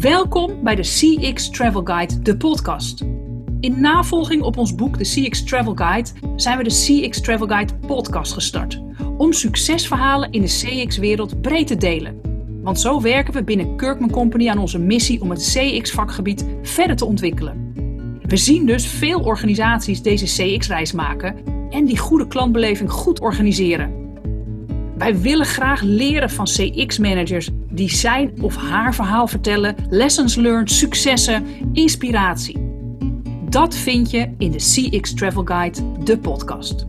Welkom bij de CX Travel Guide, de podcast. In navolging op ons boek De CX Travel Guide zijn we de CX Travel Guide podcast gestart. Om succesverhalen in de CX-wereld breed te delen. Want zo werken we binnen Kirkman Company aan onze missie om het CX-vakgebied verder te ontwikkelen. We zien dus veel organisaties deze CX-reis maken en die goede klantbeleving goed organiseren. Wij willen graag leren van CX-managers die zijn of haar verhaal vertellen, lessons learned, successen, inspiratie. Dat vind je in de CX Travel Guide, de podcast.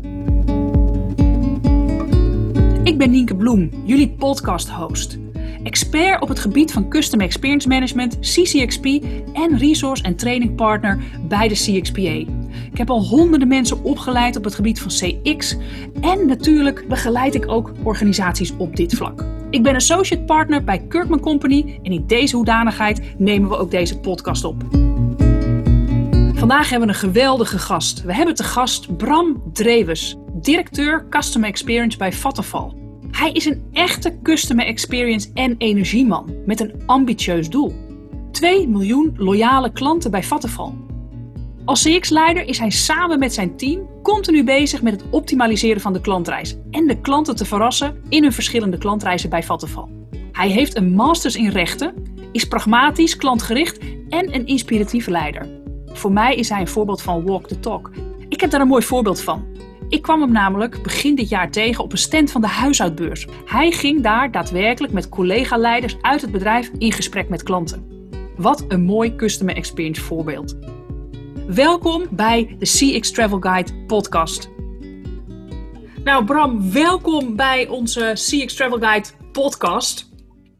Ik ben Nienke Bloem, jullie podcast-host. Expert op het gebied van Custom Experience Management, CCXP en resource en training partner bij de CXPA. Ik heb al honderden mensen opgeleid op het gebied van CX en natuurlijk begeleid ik ook organisaties op dit vlak. Ik ben associate partner bij Kirkman Company en in deze hoedanigheid nemen we ook deze podcast op. Vandaag hebben we een geweldige gast. We hebben te gast Bram Drewes, directeur Customer Experience bij Vattenfall. Hij is een echte customer experience en energieman met een ambitieus doel. 2 miljoen loyale klanten bij Vattenfall. Als CX-leider is hij samen met zijn team continu bezig met het optimaliseren van de klantreis en de klanten te verrassen in hun verschillende klantreizen bij Vattenfall. Hij heeft een masters in rechten, is pragmatisch, klantgericht en een inspiratieve leider. Voor mij is hij een voorbeeld van walk the talk. Ik heb daar een mooi voorbeeld van. Ik kwam hem namelijk begin dit jaar tegen op een stand van de huishoudbeurs. Hij ging daar daadwerkelijk met collega-leiders uit het bedrijf in gesprek met klanten. Wat een mooi customer experience voorbeeld. Welkom bij de CX Travel Guide podcast. Nou Bram, welkom bij onze CX Travel Guide podcast.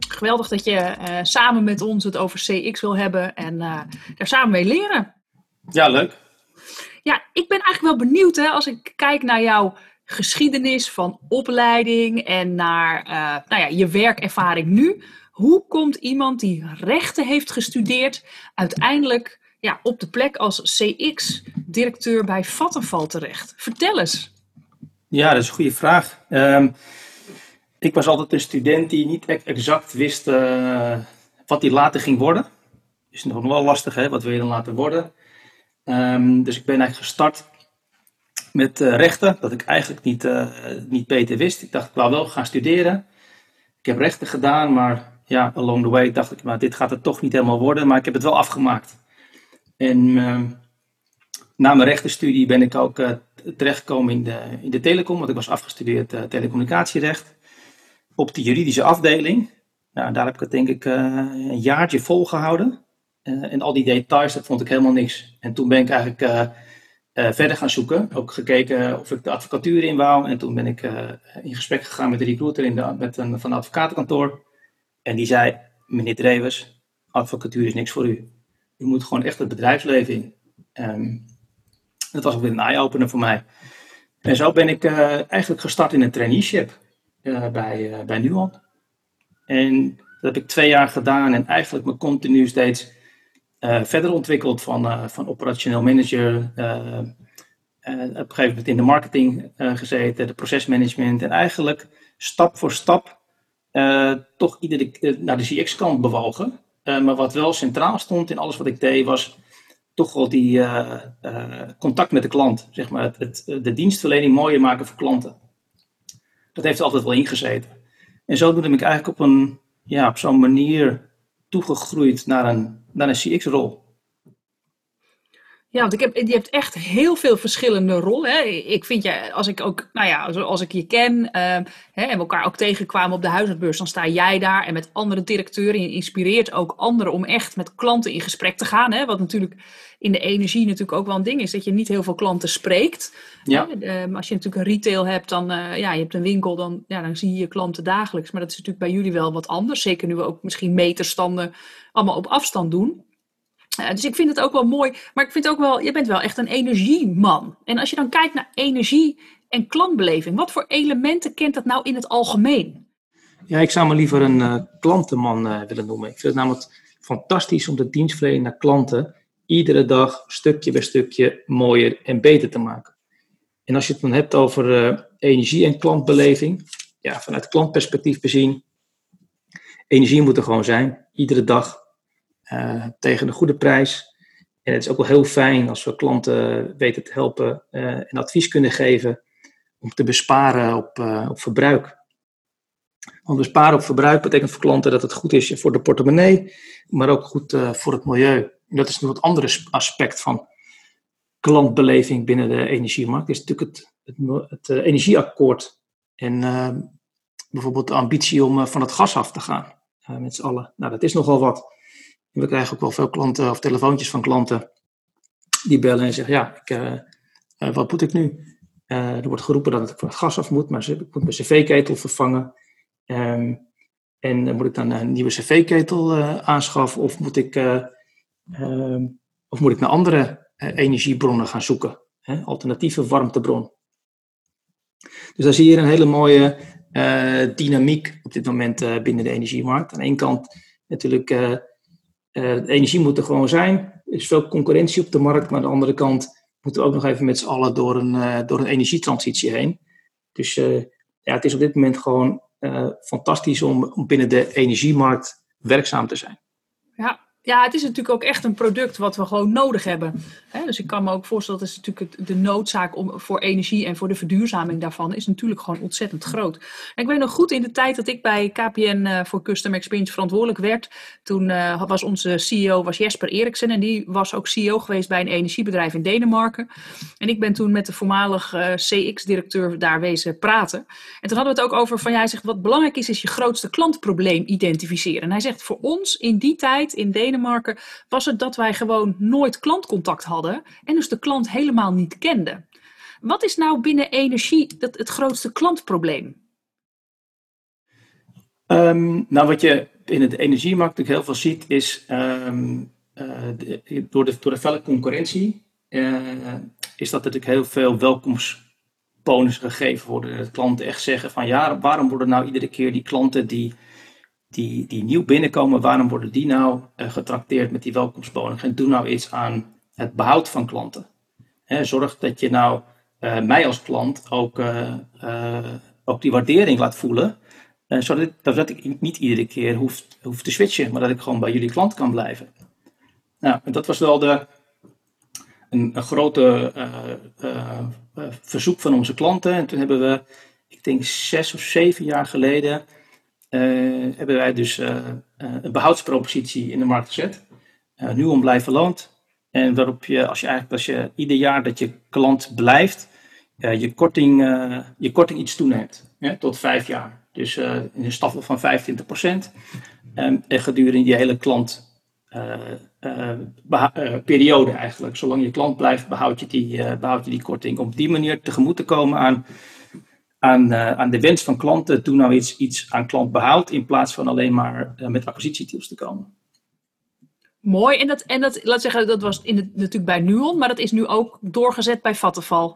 Geweldig dat je uh, samen met ons het over CX wil hebben en uh, daar samen mee leren. Ja, leuk. Ja, ik ben eigenlijk wel benieuwd hè, als ik kijk naar jouw geschiedenis van opleiding en naar uh, nou ja, je werkervaring nu. Hoe komt iemand die rechten heeft gestudeerd uiteindelijk ja, op de plek als CX-directeur bij Vattenfall terecht? Vertel eens. Ja, dat is een goede vraag. Um, ik was altijd een student die niet exact wist uh, wat hij later ging worden. Is nog wel lastig, hè? Wat wil je dan later worden? Um, dus ik ben eigenlijk gestart met uh, rechten, dat ik eigenlijk niet, uh, niet beter wist. Ik dacht, ik wou wel gaan studeren. Ik heb rechten gedaan, maar ja, along the way dacht ik, maar dit gaat het toch niet helemaal worden. Maar ik heb het wel afgemaakt. En uh, na mijn rechtenstudie ben ik ook uh, terechtgekomen in de, in de telecom, want ik was afgestudeerd uh, telecommunicatierecht. Op de juridische afdeling. Nou, daar heb ik het denk ik een jaartje volgehouden. en al die details, dat vond ik helemaal niks. En toen ben ik eigenlijk verder gaan zoeken. Ook gekeken of ik de advocatuur in wou. En toen ben ik in gesprek gegaan met de recruiter in de, met een, van het advocatenkantoor. En die zei, meneer Drevers, advocatuur is niks voor u. Je moet gewoon echt het bedrijfsleven in. Um, dat was ook weer een eye-opener voor mij. En zo ben ik uh, eigenlijk gestart in een traineeship uh, bij, uh, bij Nuon. En dat heb ik twee jaar gedaan en eigenlijk me continu steeds verder ontwikkeld van, van operationeel manager. op een gegeven moment in de marketing gezeten, de procesmanagement. En eigenlijk stap voor stap toch iedere, naar de CX-kant bewogen. Uh, maar wat wel centraal stond in alles wat ik deed, was toch wel die uh, uh, contact met de klant. Zeg maar, het, het, de dienstverlening mooier maken voor klanten. Dat heeft altijd wel ingezeten. En zo ben ik eigenlijk op, een, ja, op zo'n manier toegegroeid naar een, naar een CX-rol. Ja, want ik heb, je hebt echt heel veel verschillende rollen. Hè. Ik vind je, als ik ook, nou ja, als ik je ken uh, hè, en we elkaar ook tegenkwamen op de huisartsbeurs, dan sta jij daar en met andere directeuren. Je inspireert ook anderen om echt met klanten in gesprek te gaan. Hè, wat natuurlijk in de energie natuurlijk ook wel een ding is, dat je niet heel veel klanten spreekt. Ja. Hè. Uh, als je natuurlijk een retail hebt, dan, uh, ja, je hebt een winkel, dan, ja, dan zie je je klanten dagelijks. Maar dat is natuurlijk bij jullie wel wat anders. Zeker nu we ook misschien meterstanden allemaal op afstand doen. Uh, dus ik vind het ook wel mooi, maar ik vind ook wel, je bent wel echt een energieman. En als je dan kijkt naar energie en klantbeleving, wat voor elementen kent dat nou in het algemeen? Ja, ik zou me liever een uh, klantenman uh, willen noemen. Ik vind het namelijk fantastisch om de dienstverlening naar klanten iedere dag stukje bij stukje mooier en beter te maken. En als je het dan hebt over energie en klantbeleving, ja, vanuit klantperspectief bezien. Energie moet er gewoon zijn, iedere dag, tegen een goede prijs. En het is ook wel heel fijn als we klanten weten te helpen en advies kunnen geven om te besparen op, op verbruik. Want besparen op verbruik betekent voor klanten dat het goed is voor de portemonnee, maar ook goed voor het milieu. En dat is een wat andere aspect van klantbeleving binnen de energiemarkt. Is natuurlijk het, het, het energieakkoord en bijvoorbeeld de ambitie om van het gas af te gaan met z'n allen. Nou, dat is nogal wat. We krijgen ook wel veel klanten of telefoontjes van klanten die bellen en zeggen: Ja, ik, wat moet ik nu? er wordt geroepen dat ik van het gas af moet, maar ik moet mijn cv-ketel vervangen. Um, en moet ik dan een nieuwe cv-ketel aanschaffen of moet ik, ehm, of moet ik naar andere energiebronnen gaan zoeken? Hè? Alternatieve warmtebron. Dus daar zie je een hele mooie uh, dynamiek op dit moment uh, binnen de energiemarkt. Aan de kant natuurlijk, uh, de energie moet er gewoon zijn. Er is veel concurrentie op de markt, maar aan de andere kant moeten we ook nog even met z'n allen door een, door een energietransitie heen. Dus ja, het is op dit moment gewoon fantastisch om, om binnen de energiemarkt werkzaam te zijn. Ja, ja, het is natuurlijk ook echt een product wat we gewoon nodig hebben. dus ik kan me ook voorstellen, dat is natuurlijk de noodzaak om, voor energie en voor de verduurzaming daarvan is natuurlijk gewoon ontzettend groot. Ik weet nog goed in de tijd dat ik bij KPN uh, voor Custom Experience verantwoordelijk werd. Toen uh, was onze CEO was Jesper Eriksen en die was ook CEO geweest bij een energiebedrijf in Denemarken. En ik ben toen met de voormalig uh, CX-directeur daar wezen praten. En toen hadden we het ook over van, jij zegt wat belangrijk is, is je grootste klantprobleem identificeren. En hij zegt voor ons in die tijd in Denemarken Denemarken was het dat wij gewoon nooit klantcontact hadden en dus de klant helemaal niet kenden. Wat is nou binnen energie het, het grootste klantprobleem? Um, nou, wat je in de energiemarkt natuurlijk heel veel ziet, is uh, de, door, de, door de felle concurrentie, uh, is dat natuurlijk heel veel welkomstbonus gegeven worden. Dat klanten echt zeggen van ja, waarom worden nou iedere keer die klanten die die, die nieuw binnenkomen, waarom worden die nou uh, getrakteerd met die welkomstbonus? En doe nou iets aan het behoud van klanten. Zorg dat je nou uh, mij als klant ook, uh, ook die waardering laat voelen. zodat, dat ik niet iedere keer hoef, hoef te switchen, maar dat ik gewoon bij jullie klant kan blijven. Nou, dat was wel de, een, een grote verzoek van onze klanten. En toen hebben we, ik denk zes of zeven jaar geleden, uh, hebben wij dus uh, een behoudspropositie in de markt gezet. nu om blijven loont. En waarop je, als je eigenlijk, als je ieder jaar dat je klant blijft, je, korting, je korting iets toeneemt. tot vijf jaar. Dus in een stafel van 25 procent. en gedurende je hele klant periode eigenlijk. Zolang je klant blijft, behoud je, die, behoud je die korting. Om op die manier tegemoet te komen aan aan, uh, aan de wens van klanten, doe nou iets, iets aan klantbehoud in plaats van alleen maar uh, met acquisitietools te komen. Mooi, en dat, en dat, laat zeggen, dat was in het, natuurlijk bij Nuon, maar dat is nu ook doorgezet bij Vattenfall.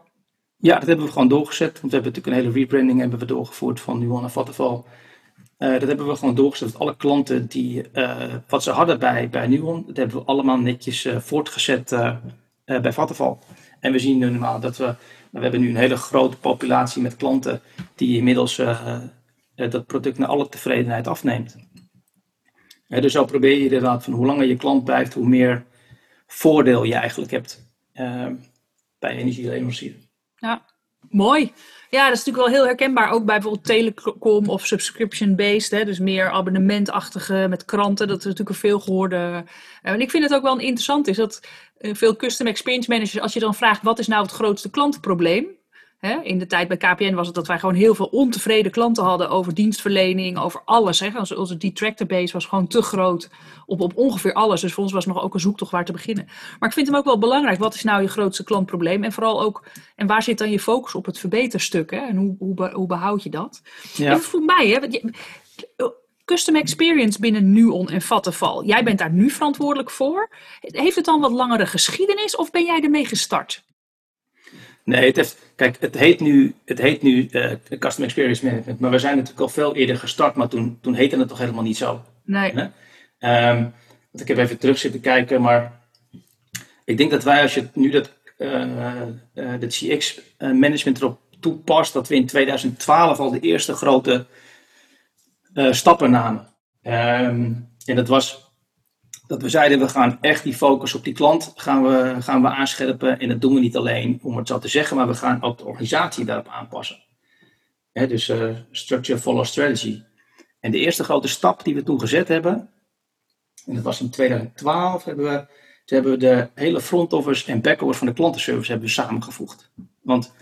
Ja, dat hebben we gewoon doorgezet, want we hebben natuurlijk een hele rebranding hebben we doorgevoerd van Nuon naar Vattenfall. Uh, dat hebben we gewoon doorgezet. Alle klanten die wat ze hadden bij, bij Nuon, dat hebben we allemaal netjes voortgezet bij Vattenfall. En we zien nu normaal dat we we hebben nu een hele grote populatie met klanten die inmiddels uh, dat product naar alle tevredenheid afneemt. Dus zo probeer je inderdaad van hoe langer je klant blijft, hoe meer voordeel je eigenlijk hebt uh, bij energieleverancier. Ja, mooi. Ja, dat is natuurlijk wel heel herkenbaar. Ook bij bijvoorbeeld telecom of subscription-based. Dus meer abonnementachtige met kranten. Dat is natuurlijk een veel gehoorde. En ik vind het ook wel interessant is dat eh, veel custom experience managers, als je dan vraagt wat is nou het grootste klantenprobleem, Hè, in de tijd bij KPN was het dat wij gewoon heel veel ontevreden klanten hadden over dienstverlening, over alles. Hè. Onze, onze detractor base was gewoon te groot op, op ongeveer alles. Dus voor ons was nog ook een zoektocht waar te beginnen. Maar ik vind hem ook wel belangrijk. Wat is nou je grootste klantprobleem? En vooral ook, en waar zit dan je focus op het verbeterstuk? Hè? En hoe, hoe, hoe behoud je dat? Ja. En voor mij, hè, Custom Experience binnen Nuon en Vattenval. Jij bent daar nu verantwoordelijk voor. Heeft het dan wat langere geschiedenis of ben jij ermee gestart? Nee, het heeft, kijk, het heet nu, het heet nu uh, Custom Experience Management, maar we zijn natuurlijk al veel eerder gestart, maar toen, toen heette het toch helemaal niet zo. Nee. Um, want ik heb even terug zitten kijken, maar ik denk dat wij, als je nu dat, uh, uh, CX management erop toepast, dat we in 2012 al de eerste grote uh, stappen namen. Ehm, en dat was dat we zeiden, we gaan echt die focus op die klant gaan we, gaan we aanscherpen. En dat doen we niet alleen om het zo te zeggen, maar we gaan ook de organisatie daarop aanpassen. dus uh, structure follow strategy. En de eerste grote stap die we toen gezet hebben, en dat was in 2012, hebben we, hebben we de hele front office en back office van de klantenservice hebben we samengevoegd. Want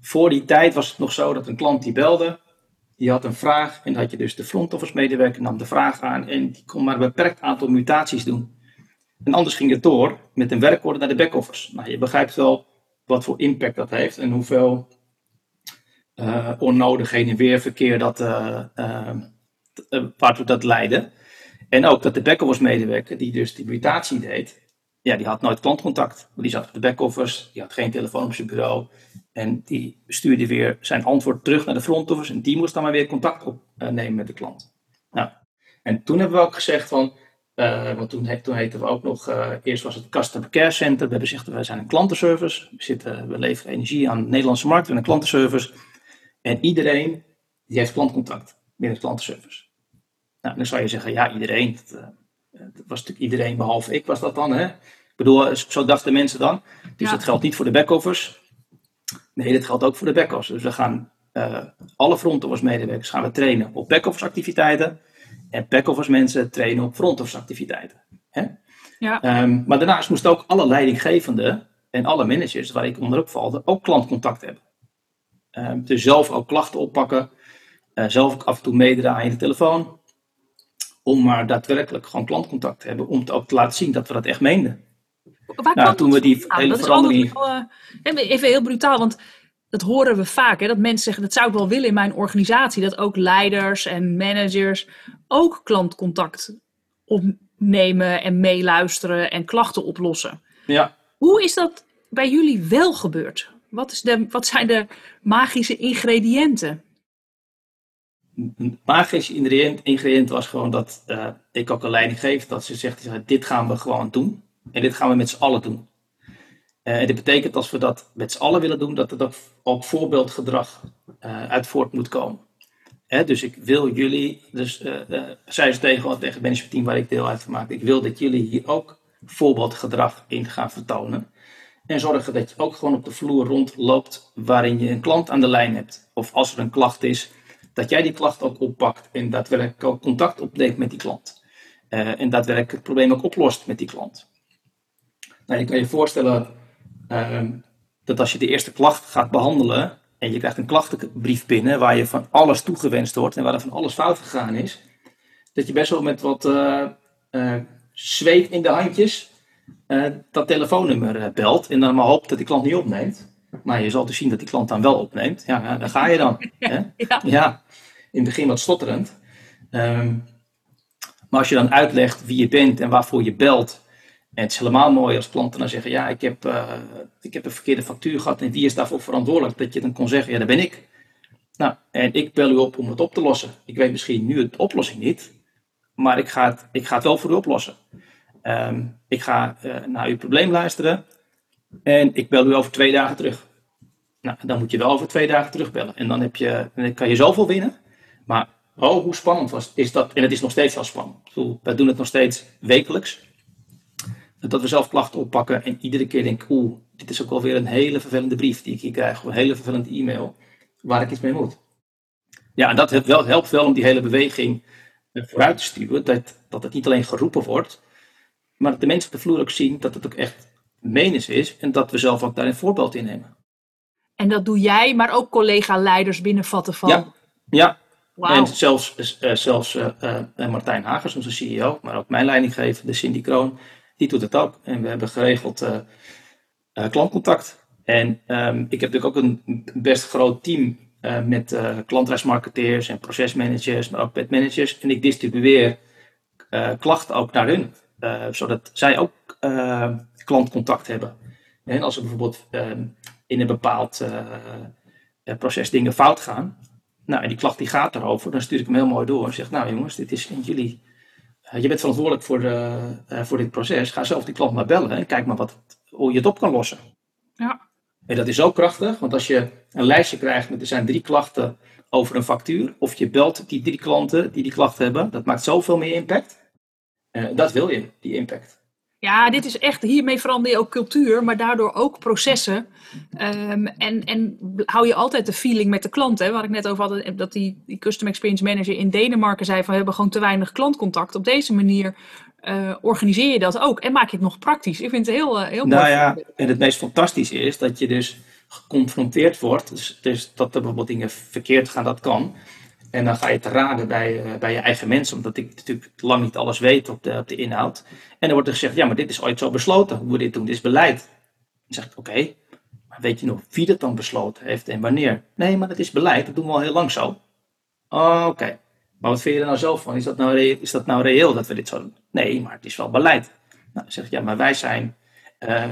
voor die tijd was het nog zo dat een klant die belde, die had een vraag en had je dus de front office medewerker nam de vraag aan en die kon maar een beperkt aantal mutaties doen. En anders ging het door met een werkorde naar de back office. Nou, je begrijpt wel wat voor impact dat heeft en hoeveel uh, onnodig heen en weer verkeer dat, uh, waartoe dat leidde. En ook dat de back-office medewerker, die dus die mutatie deed, ja, die had nooit klantcontact. Die zat op de back-office, die had geen telefoon op zijn bureau. En die stuurde weer zijn antwoord terug naar de front office. En die moest dan maar weer contact opnemen met de klant. Nou, en toen hebben we ook gezegd van, uh, want toen, toen heten we ook nog, uh, eerst was het Customer Care Center. We hebben gezegd, wij zijn een klantenservice. We, zitten, we leveren energie aan de Nederlandse markt. We zijn een klantenservice. En iedereen die heeft klantcontact binnen de klantenservice. Nou, dan zou je zeggen, ja, iedereen. Dat, uh, dat was natuurlijk iedereen behalve ik was dat dan. Hè? Ik bedoel, zo dachten mensen dan. Dus dat geldt niet voor de back-offers. Nee, dat geldt ook voor de back-office. Dus we gaan uh, alle front office medewerkers gaan we trainen op back-office activiteiten. En back-office mensen trainen op front office activiteiten. Hè? Ja. Um, maar daarnaast moesten ook alle leidinggevenden en alle managers, waar ik onder valde, ook klantcontact hebben. Um, dus zelf ook klachten oppakken. Uh, zelf ook af en toe meedraaien in de telefoon. Om maar daadwerkelijk gewoon klantcontact te hebben. Om te, ook te laten zien dat we dat echt meenden. Waar nou, toen we die hele dat verandering... Is uh, even heel brutaal, want dat horen we vaak. Hè, dat mensen zeggen, dat zou ik wel willen in mijn organisatie. Dat ook leiders en managers ook klantcontact opnemen en meeluisteren en klachten oplossen. Ja. Hoe is dat bij jullie wel gebeurd? Wat, is de, wat zijn de magische ingrediënten? Een magische ingrediënt, ingrediënt was gewoon dat uh, ik ook een leiding geef. Dat ze zegt, dit gaan we gewoon doen. En dit gaan we met z'n allen doen. Uh, en dit betekent als we dat met z'n allen willen doen, dat er ook, voorbeeldgedrag uh, uit voort moet komen. Hè, dus ik wil jullie, dus uh, zei ze tegen, tegen het managementteam waar ik deel uit van maak, ik wil dat jullie hier ook voorbeeldgedrag in gaan vertonen. En zorgen dat je ook gewoon op de vloer rondloopt waarin je een klant aan de lijn hebt. Of als er een klacht is, dat jij die klacht ook oppakt en daadwerkelijk ook contact opneemt met die klant. en daadwerkelijk het probleem ook oplost met die klant. Nou, je kan je voorstellen uh, dat als je de eerste klacht gaat behandelen en je krijgt een klachtenbrief binnen waar je van alles toegewenst wordt en waar er van alles fout gegaan is, dat je best wel met wat uh, uh, zweet in de handjes uh, dat telefoonnummer belt en dan maar hoopt dat die klant niet opneemt. Maar je zal dus zien dat die klant dan wel opneemt. Ja, ja daar ga je dan. Hè? Ja. ja. in het begin wat stotterend. Um, maar als je dan uitlegt wie je bent en waarvoor je belt en het is helemaal mooi als klanten dan zeggen, ja, ik heb, uh, ik heb een verkeerde factuur gehad en wie is daarvoor verantwoordelijk? Dat je dan kon zeggen, ja, dat ben ik. Nou, en ik bel u op om het op te lossen. Ik weet misschien nu de oplossing niet, maar ik ga het, ik ga het wel voor u oplossen. Um, ik ga uh, naar uw probleem luisteren en ik bel u over twee dagen terug. Nou, dan moet je wel over twee dagen terugbellen. En dan, heb je, dan kan je zoveel winnen. Maar oh, hoe spannend was, is dat? En het is nog steeds wel spannend. Wij doen het nog steeds wekelijks dat we zelf klachten oppakken en iedere keer denk oeh, dit is ook wel weer een hele vervelende brief die ik hier krijg, of een hele vervelende e-mail, waar ik iets mee moet. Ja, en dat helpt wel, helpt wel om die hele beweging eh, vooruit te sturen, dat, dat het niet alleen geroepen wordt, maar dat de mensen op de vloer ook zien dat het ook echt menens is en dat we zelf ook daar een voorbeeld in nemen. En dat doe jij, maar ook collega-leiders binnenvatten van... Ja, ja. Wow. En zelfs, uh, zelfs uh, uh, Martijn Hagers, onze CEO, maar ook mijn leidinggever, de Cindy Kroon, die doet het ook. En we hebben geregeld uh, uh, klantcontact. En um, ik heb natuurlijk ook een best groot team uh, met klantreismarketeers en procesmanagers, maar ook met managers. En ik distribueer klachten ook naar hun, zodat zij ook klantcontact hebben. En als er bijvoorbeeld ehm, in een bepaald proces dingen fout gaan, nou, en die klacht die gaat erover, dan stuur ik hem heel mooi door en zeg, nou jongens, dit is in jullie eh, je bent verantwoordelijk voor, de, eh, voor dit proces. Ga zelf die klant maar bellen en kijk maar wat, hoe je het op kan lossen. Ja. En dat is zo krachtig, want als je, een lijstje krijgt met er zijn drie klachten over een factuur. Of je belt die drie klanten die die klachten hebben. Dat maakt zoveel meer impact. Uh, dat wil je, die impact. Ja, dit is echt, hiermee verander je ook cultuur, maar daardoor ook processen. Um, en, en hou je altijd de feeling met de klant. Hè? Waar ik net over had, dat die, die Custom Experience Manager in Denemarken zei van we hebben gewoon te weinig klantcontact. Op deze manier uh, organiseer je dat ook en maak je het nog praktisch. Ik vind het heel, uh, heel nou mooi. Ja, en het meest fantastische is dat je dus geconfronteerd wordt. Dus, dus dat er bijvoorbeeld dingen verkeerd gaan, dat kan. En dan ga je te raden bij, uh, bij je eigen mensen, omdat ik natuurlijk lang niet alles weet op de, op de inhoud. En dan wordt er gezegd, ja, maar dit is ooit zo besloten, hoe we dit doen, dit is beleid. Dan zeg ik, oké, maar weet je nog wie dat dan besloten heeft en wanneer? Nee, maar dat is beleid, dat doen we al heel lang zo. Oké, maar wat vind je er nou zelf van? Is dat nou, is dat nou reëel dat we dit zo doen? Nee, maar het is wel beleid. Nou, dan zeg ik, ja, maar wij zijn uh,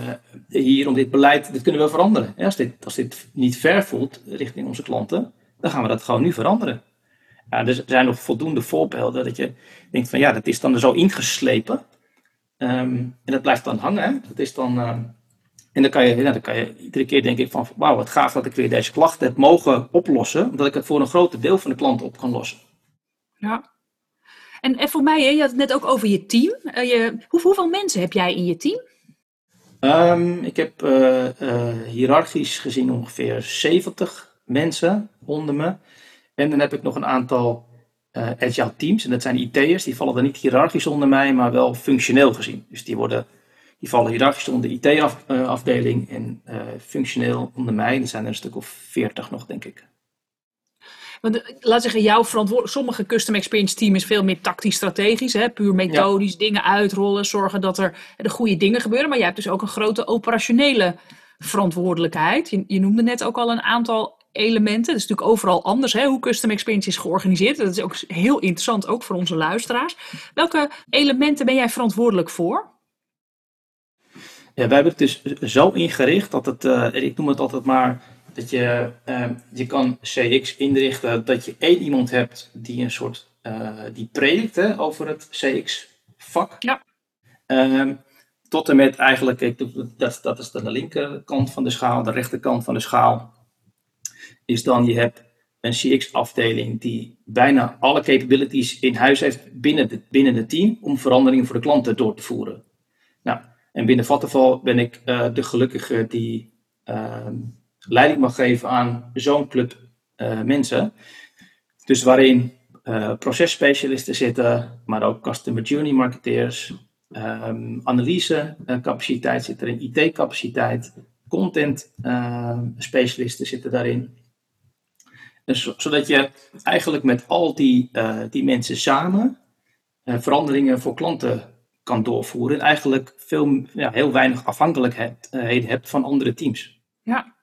hier om dit beleid, dit kunnen we veranderen. Als, dit, als dit niet ver voelt richting onze klanten, dan gaan we dat gewoon nu veranderen. Ja, er zijn nog voldoende voorbeelden dat je denkt van ja, dat is dan er zo ingeslepen. Um, en dat blijft dan hangen. Hè? Dat is dan, uh, en dan kan, je, ja, dan kan je iedere keer denken van wauw, wat gaaf dat ik weer deze klachten heb mogen oplossen. Omdat ik het voor een groot deel van de klanten op kan lossen. Ja. En, en voor mij, hè, je had het net ook over je team. Uh, je, hoe, hoeveel mensen heb jij in je team? Um, ik heb uh, hiërarchisch gezien ongeveer 70 mensen onder me. En dan heb ik nog een aantal uh, agile teams. En dat zijn IT'ers. Die vallen dan niet hiërarchisch onder mij, maar wel functioneel gezien. Dus die, worden, die vallen hiërarchisch onder de IT-afdeling en uh, functioneel onder mij. Er zijn er een stuk of 40 nog, denk ik. Want laat zeggen, jouw verantwoordelijk. Sommige custom experience team is veel meer tactisch-strategisch. Hè? Puur methodisch, ja. dingen uitrollen, zorgen dat er de goede dingen gebeuren. Maar jij hebt dus ook een grote operationele verantwoordelijkheid. Je, je noemde net ook al een aantal elementen. Dat is natuurlijk overal anders, hè, hoe custom experience is georganiseerd. Dat is ook heel interessant, ook voor onze luisteraars. Welke elementen ben jij verantwoordelijk voor? Ja, wij hebben het dus zo ingericht dat het, uh, ik noem het altijd maar, dat je, uh, je kan CX inrichten dat je één iemand hebt die een soort, uh, die predikt hè, over het CX-vak. Ja. Um, tot en met eigenlijk, ik, dat, dat is de linkerkant van de schaal, de rechterkant van de schaal is dan je hebt een CX-afdeling die bijna alle capabilities in huis heeft binnen, de, binnen het team om veranderingen voor de klanten door te voeren. Nou, en binnen Vattenfall ben ik uh, de gelukkige die uh, leiding mag geven aan zo'n club uh, mensen. Dus waarin uh, processpecialisten zitten, maar ook customer journey marketeers, um, analyse capaciteit zit erin, IT-capaciteit, content specialisten zitten daarin. Dus, zodat je eigenlijk met al die, uh, die mensen samen uh, veranderingen voor klanten kan doorvoeren. En eigenlijk veel, ja, heel weinig afhankelijkheid uh, hebt van andere teams. Ja,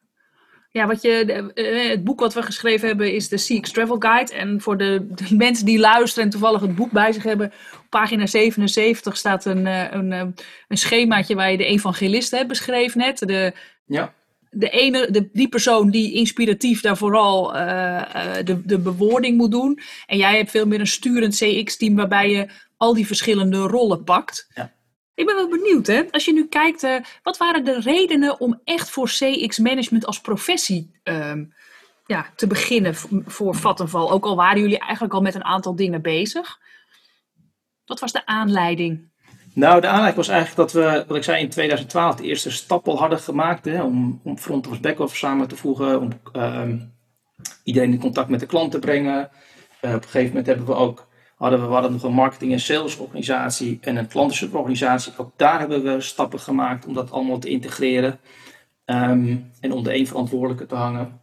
ja wat je, het boek wat we geschreven hebben is de CX Travel Guide. En voor de, de, mensen die luisteren en toevallig het boek bij zich hebben, op pagina 77 staat een, een, een schemaatje waar je de evangelisten hebt beschreven net. De, ja de ene, de, die persoon die inspiratief daar vooral uh, uh, de, de bewoording moet doen. En jij hebt veel meer een sturend CX-team waarbij je al die verschillende rollen pakt. Ja. Ik ben wel benieuwd, hè? als je nu kijkt, uh, wat waren de redenen om echt voor CX-management als professie ja, te beginnen voor Vattenval? Ook al waren jullie eigenlijk al met een aantal dingen bezig. Wat was de aanleiding? Nou, de aanleiding was eigenlijk dat we, wat ik zei, in 2012 de eerste stap al hadden gemaakt hè, om, om front office back-office samen te voegen, om uh, iedereen in contact met de klant te brengen. Uh, op een gegeven moment hebben we ook, hadden we, we hadden nog een marketing- en salesorganisatie en een klantensuporganisatie. Ook daar hebben we stappen gemaakt om dat allemaal te integreren um, en onder één verantwoordelijke te hangen.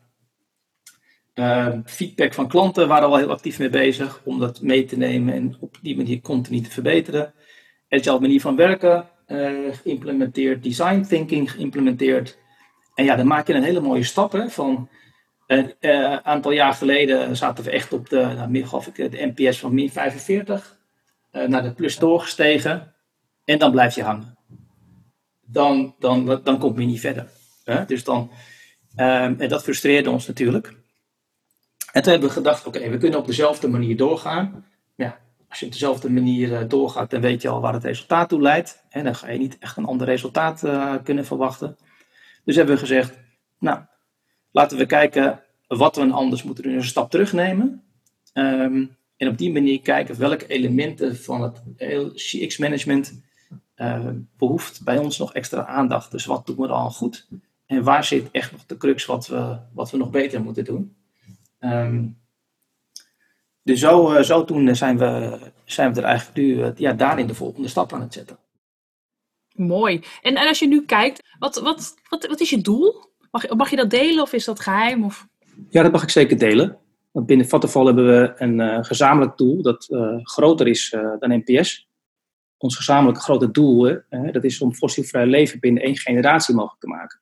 Uh, feedback van klanten waren we al heel actief mee bezig om dat mee te nemen en op die manier continu te verbeteren agile manier van werken uh, geïmplementeerd, design thinking geïmplementeerd. En ja, dan maak je een hele mooie stap. Van een uh, aantal jaar geleden zaten we echt op de, nou, ik, de NPS van min 45, uh, naar de plus doorgestegen. En dan blijf je hangen. Dan, dan, dan komt je niet verder. Hè? Dus dan, um, en dat frustreerde ons natuurlijk. En toen hebben we gedacht, oké, we kunnen op dezelfde manier doorgaan. Als je op dezelfde manier doorgaat, dan weet je al waar het resultaat toe leidt. En dan ga je niet echt een ander resultaat uh, kunnen verwachten. Dus hebben we gezegd, nou, laten we kijken wat we anders moeten doen. een stap terugnemen. Ehm, en op die manier kijken welke elementen van het CX-management uh, behoeft bij ons nog extra aandacht. Dus wat doen we dan goed? En waar zit echt nog de crux wat we, wat we nog beter moeten doen? Um, dus zo, uh, zodoende zijn we, zijn we er eigenlijk nu uh, ja, daarin de volgende stap aan het zetten. Mooi. En, en als je nu kijkt, wat, wat, wat, wat is je doel? Mag, mag je dat delen of is dat geheim? Of? Ja, dat mag ik zeker delen. Want binnen Vattenfall hebben we een uh, gezamenlijk doel dat groter is dan NPS ons gezamenlijke grote doel, hè, dat is om fossielvrij leven binnen één generatie mogelijk te maken.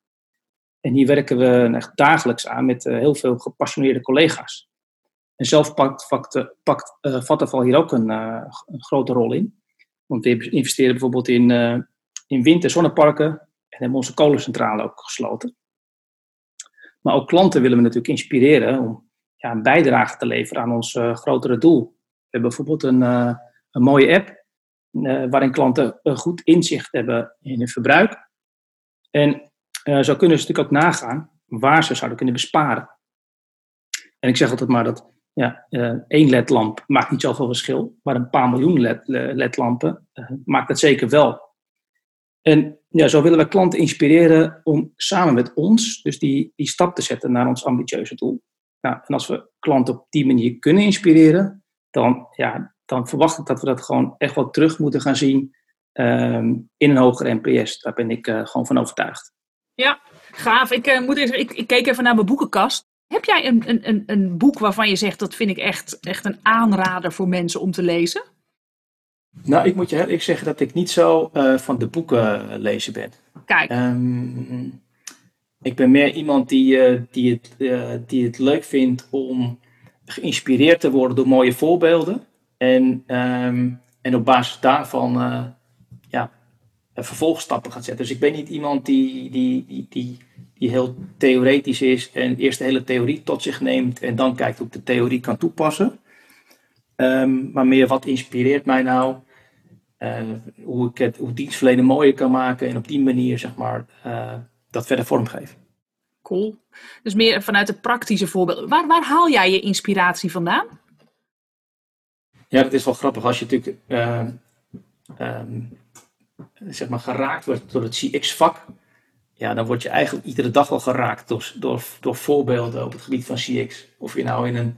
En hier werken we echt dagelijks aan met uh, heel veel gepassioneerde collega's. En zelf pakt, pakt, uh, Vattenfall hier ook een, uh, een, grote rol in. Want we investeren bijvoorbeeld in, in wind- en zonneparken en hebben onze kolencentrale ook gesloten. Maar ook klanten willen we natuurlijk inspireren om ja, een bijdrage te leveren aan ons grotere doel. We hebben bijvoorbeeld een, een mooie app uh, waarin klanten goed inzicht hebben in hun verbruik. En uh, zo kunnen ze natuurlijk ook nagaan waar ze zouden kunnen besparen. En ik zeg altijd maar dat ja, uh, één ledlamp maakt niet zoveel verschil, maar een paar miljoen LED, ledlampen maakt dat zeker wel. En ja, zo willen we klanten inspireren om samen met ons dus die, die stap te zetten naar ons ambitieuze doel. Nou, en als we klanten op die manier kunnen inspireren, dan, ja, dan verwacht ik dat we dat gewoon echt wel terug moeten gaan zien um, in een hogere NPS. Daar ben ik uh, gewoon van overtuigd. Ja, gaaf. Ik, moet even, ik, ik, keek even naar mijn boekenkast. Heb jij een, een, een, een boek waarvan je zegt dat vind ik echt, echt een aanrader voor mensen om te lezen? Nou, ik moet je eerlijk zeggen dat ik niet zo uh, van de boeken lezen ben. Kijk. Um, ik ben meer iemand die, die, het, die het leuk vindt om geïnspireerd te worden door mooie voorbeelden. En, um, en op basis daarvan ja, vervolgstappen gaat zetten. Dus ik ben niet iemand die, die, die, die, die heel theoretisch is en eerst de hele theorie tot zich neemt en dan kijkt hoe ik de theorie kan toepassen. Um, maar meer wat inspireert mij nou, uh, hoe ik het hoe dienstverlenen mooier kan maken en op die manier zeg maar uh, dat verder vormgeven. Cool. Dus meer vanuit de praktische voorbeelden. Waar, waar haal jij je inspiratie vandaan? Ja, dat is wel grappig. Als je natuurlijk uh, um, zeg maar geraakt wordt door het CX-vak, ja, dan word je eigenlijk iedere dag wel geraakt door, door, door voorbeelden op het gebied van CX. Of je nou in een,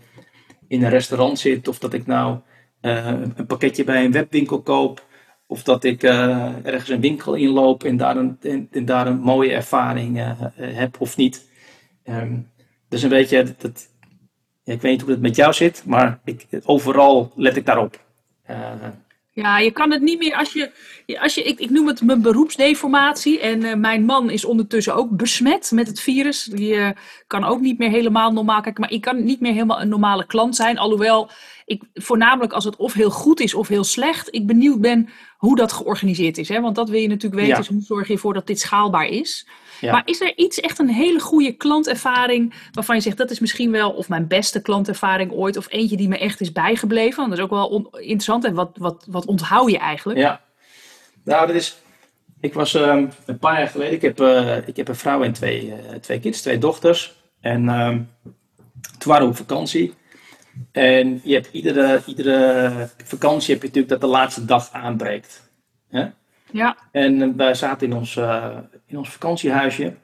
in een restaurant zit, of dat ik nou uh, een pakketje bij een webwinkel koop, of dat ik uh, ergens een winkel inloop en daar een, en, daar een mooie ervaring heb of niet. Um, dus een beetje dat, ik weet niet hoe het met jou zit, maar ik, overal let ik daarop. Ja, je kan het niet meer als je. Als je ik, ik noem het mijn beroepsdeformatie. En uh, mijn man is ondertussen ook besmet met het virus. Die uh, kan ook niet meer helemaal normaal kijken. Maar ik kan niet meer helemaal een normale klant zijn. Alhoewel ik voornamelijk als het of heel goed is of heel slecht. Ik benieuwd ben hoe dat georganiseerd is. Hè? Want dat wil je natuurlijk weten. Ja. Dus hoe zorg je ervoor dat dit schaalbaar is? Maar is er iets, echt een hele goede klantervaring waarvan je zegt dat is misschien wel of mijn beste klantervaring ooit of eentje die me echt is bijgebleven? Want dat is ook wel interessant en wat, wat, wat onthoud je eigenlijk? Ja, nou dat is, ik was um, een paar jaar geleden, ik heb, uh, ik heb een vrouw en twee, uh, twee kids, twee dochters. En um, toen waren we op vakantie. En je hebt iedere, iedere vakantie heb je natuurlijk dat de laatste dag aanbreekt. Hè? Ja. En uh, wij zaten in ons, in ons vakantiehuisje.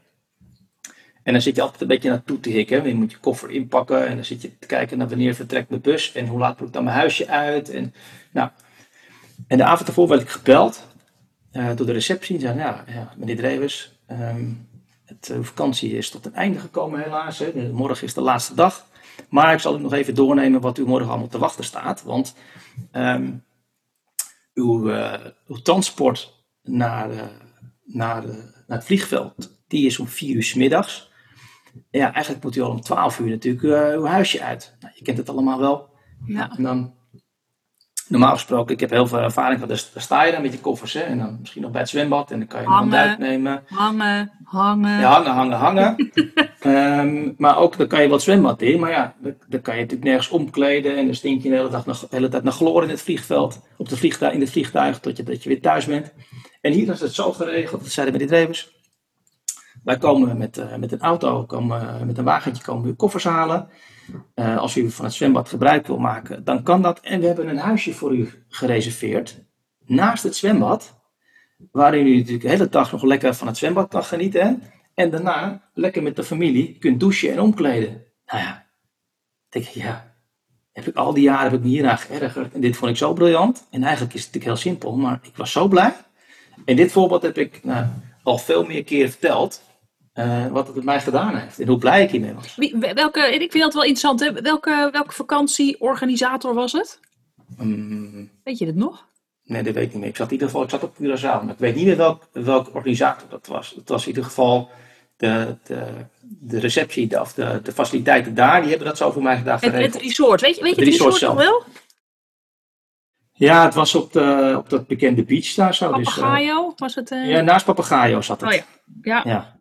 En dan zit je altijd een beetje naartoe te hikken. Je moet je koffer inpakken en dan zit je te kijken naar wanneer vertrekt mijn bus en hoe laat moet ik dan mijn huisje uit. En, nou. en de avond ervoor werd ik gebeld uh, door de receptie. Die zei, ja, ja meneer Drevers, um, het uh, vakantie is tot een einde gekomen helaas. Hè. Morgen is de laatste dag. Maar ik zal u nog even doornemen wat u morgen allemaal te wachten staat. Want um, uw, uh, uw transport naar, naar naar het vliegveld, die is om vier uur s middags. Ja, eigenlijk moet u al om twaalf uur natuurlijk uh, uw huisje uit. Nou, je kent het allemaal wel. Ja. En dan, normaal gesproken, ik heb heel veel ervaring van, dus, daar sta je dan met je koffers. Hè, en dan misschien nog bij het zwembad en dan kan je hangen, een uitnemen. Hangen, hangen. Ja, hangen, hangen, hangen. um, maar ook, dan kan je wat zwembad in. Maar ja, dan, dan, kan je natuurlijk nergens omkleden. En dan stink je de hele, dag, de hele tijd naar chloor in het vliegveld. Op de vliegtuig, in het vliegtuig, tot je, dat je weer thuis bent. En hier is het zo geregeld, dat zeiden meneer Drevers. Wij komen met, uh, met een auto, komen, met een wagentje komen we koffers halen. Uh, als u van het zwembad gebruik wil maken, dan kan dat. En we hebben een huisje voor u gereserveerd. Naast het zwembad. Waarin u natuurlijk de hele dag nog lekker van het zwembad kan genieten. En daarna lekker met de familie kunt douchen en omkleden. Nou ja, denk ik, ja. Heb ik al die jaren heb ik me hieraan geërgerd. En dit vond ik zo briljant. En eigenlijk is het natuurlijk heel simpel, maar ik was zo blij. En dit voorbeeld heb ik nou, al veel meer keren verteld. Uh, wat het met mij gedaan heeft en hoe blij ik hiermee was. Wie, welke, ik vind dat wel interessant. Hè? Welke, welke vakantieorganisator was het? Um, weet je het nog? Nee, dat weet ik niet meer. Ik zat in ieder geval ik zat op Curaçao, maar ik weet niet meer welk, welke organisator dat was. Het was in ieder geval de, de, de receptie of de, de faciliteiten daar, die hebben dat zo voor mij gedaan. Het, het resort, weet je, weet je het, resort, resort nog wel? Ja, het was op, de, op dat bekende beach daar zo. Papagayo dus, uh, was het? Uh... Ja, naast Papagayo zat het. Oh ja. ja.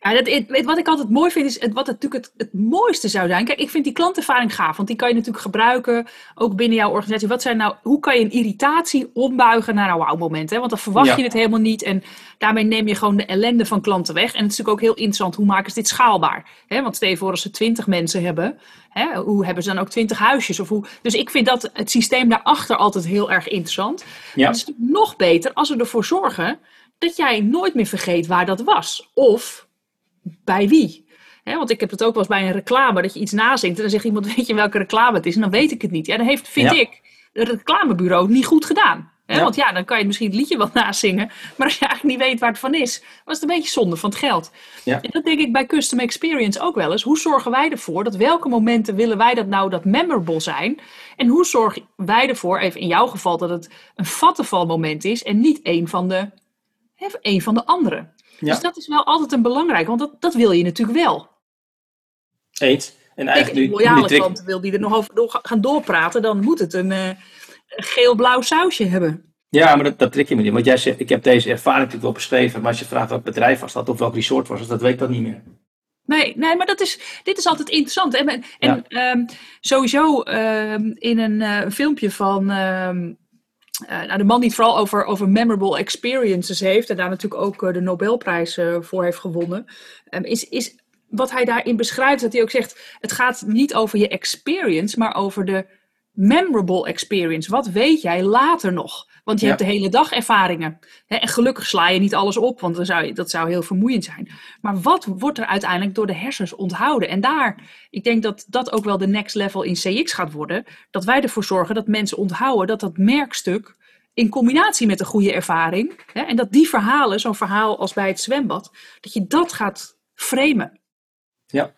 Ja. Dat, het, wat ik altijd mooi vind, is het, wat natuurlijk het, het mooiste zou zijn. Kijk, ik vind die klantervaring gaaf, want die kan je natuurlijk gebruiken, ook binnen jouw organisatie. Wat zijn nou, hoe kan je een irritatie ombuigen naar een wauw-moment? Want dan verwacht je het helemaal niet en daarmee neem je gewoon de ellende van klanten weg. En het is natuurlijk ook heel interessant, hoe maken ze dit schaalbaar? Hè? Want stel je voor als ze twintig mensen hebben, hè, hoe hebben ze dan ook twintig huisjes? Of hoe, dus ik vind dat het systeem daarachter altijd heel erg interessant. Ja. Het is nog beter als we ervoor zorgen dat jij nooit meer vergeet waar dat was. Of bij wie? want ik heb het ook wel eens bij een reclame, dat je iets nazingt en dan zegt iemand, weet je welke reclame het is? En dan weet ik het niet. Ja, dan heeft, vind ik, het reclamebureau niet goed gedaan. Want ja, dan kan je misschien het liedje wel nazingen, maar als je eigenlijk niet weet waar het van is, was het een beetje zonde van het geld. Ja. En dat denk ik bij Custom Experience ook wel eens. Hoe zorgen wij ervoor dat welke momenten willen wij dat nou dat memorable zijn? En hoe zorgen wij ervoor, even in jouw geval, dat het een vattenval moment is en niet een van de, een van de andere? Ja. Dus dat is wel altijd een belangrijk, want dat, dat wil je natuurlijk wel. Eens. En eigenlijk Kijk, loyale nu klanten wil die er nog over door, gaan doorpraten, dan moet het een uh, geel-blauw sausje hebben. Ja, maar dat, dat trek je me niet. Want jij zegt, ik heb deze ervaring natuurlijk wel beschreven, maar als je vraagt welk bedrijf was dat of welk resort was dat weet ik dat niet meer. Nee, nee, maar dat is, dit is altijd interessant. En, en Ja. ehm, sowieso ehm, in een eh, filmpje van ehm, eh, nou, de man die het vooral over, over memorable experiences heeft, en daar natuurlijk ook eh, de Nobelprijs eh, voor heeft gewonnen, ehm, is, is wat hij daarin beschrijft, dat hij ook zegt, het gaat niet over je experience, maar over de memorable experience. Wat weet jij later nog? Want je Ja. hebt de hele dag ervaringen. Hè, en gelukkig sla je niet alles op, want dan zou je, dat zou heel vermoeiend zijn. Maar wat wordt er uiteindelijk door de hersens onthouden? En daar, ik denk dat dat ook wel de next level in CX gaat worden. Dat wij ervoor zorgen dat mensen onthouden dat dat merkstuk in combinatie met een goede ervaring, hè, en dat die verhalen, zo'n verhaal als bij het zwembad, dat je dat gaat framen. Ja.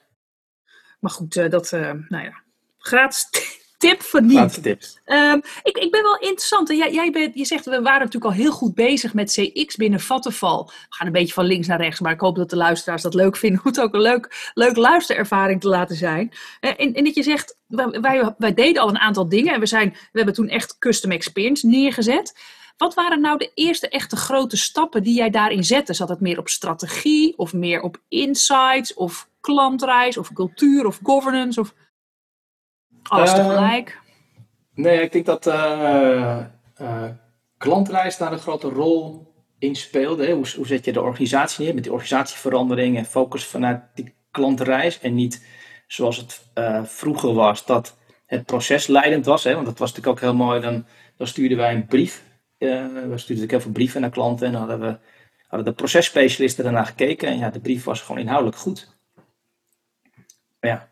Maar goed, eh, dat, eh, nou ja, gratis tip van tips. Ehm, ik, ik ben wel interessant. Jij, jij bent, je zegt, we waren natuurlijk al heel goed bezig met CX binnen Vattenval. We gaan een beetje van links naar rechts, maar ik hoop dat de luisteraars dat leuk vinden. Om het ook een leuk, leuk luisterervaring te laten zijn. Eh, en, en dat je zegt, wij, wij, wij deden al een aantal dingen. En we, zijn, we hebben toen echt custom experience neergezet. Wat waren nou de eerste echte grote stappen die jij daarin zette? Zat het meer op strategie of meer op insights of klantreis of cultuur of governance of alles Ehm, tegelijk? Nee, ik denk dat eh, eh, klantreis daar een grote rol in speelde. Hè. Hoe, hoe zet je de organisatie neer met die organisatieverandering en focus vanuit die klantreis en niet zoals het eh, vroeger was, dat het proces leidend was. Hè. Want dat was natuurlijk ook heel mooi. Dan, dan stuurden wij een brief. Eh, we stuurden natuurlijk heel veel brieven naar klanten en dan hadden we hadden de processpecialisten daarna gekeken. En ja, de brief was gewoon inhoudelijk goed. Maar ja,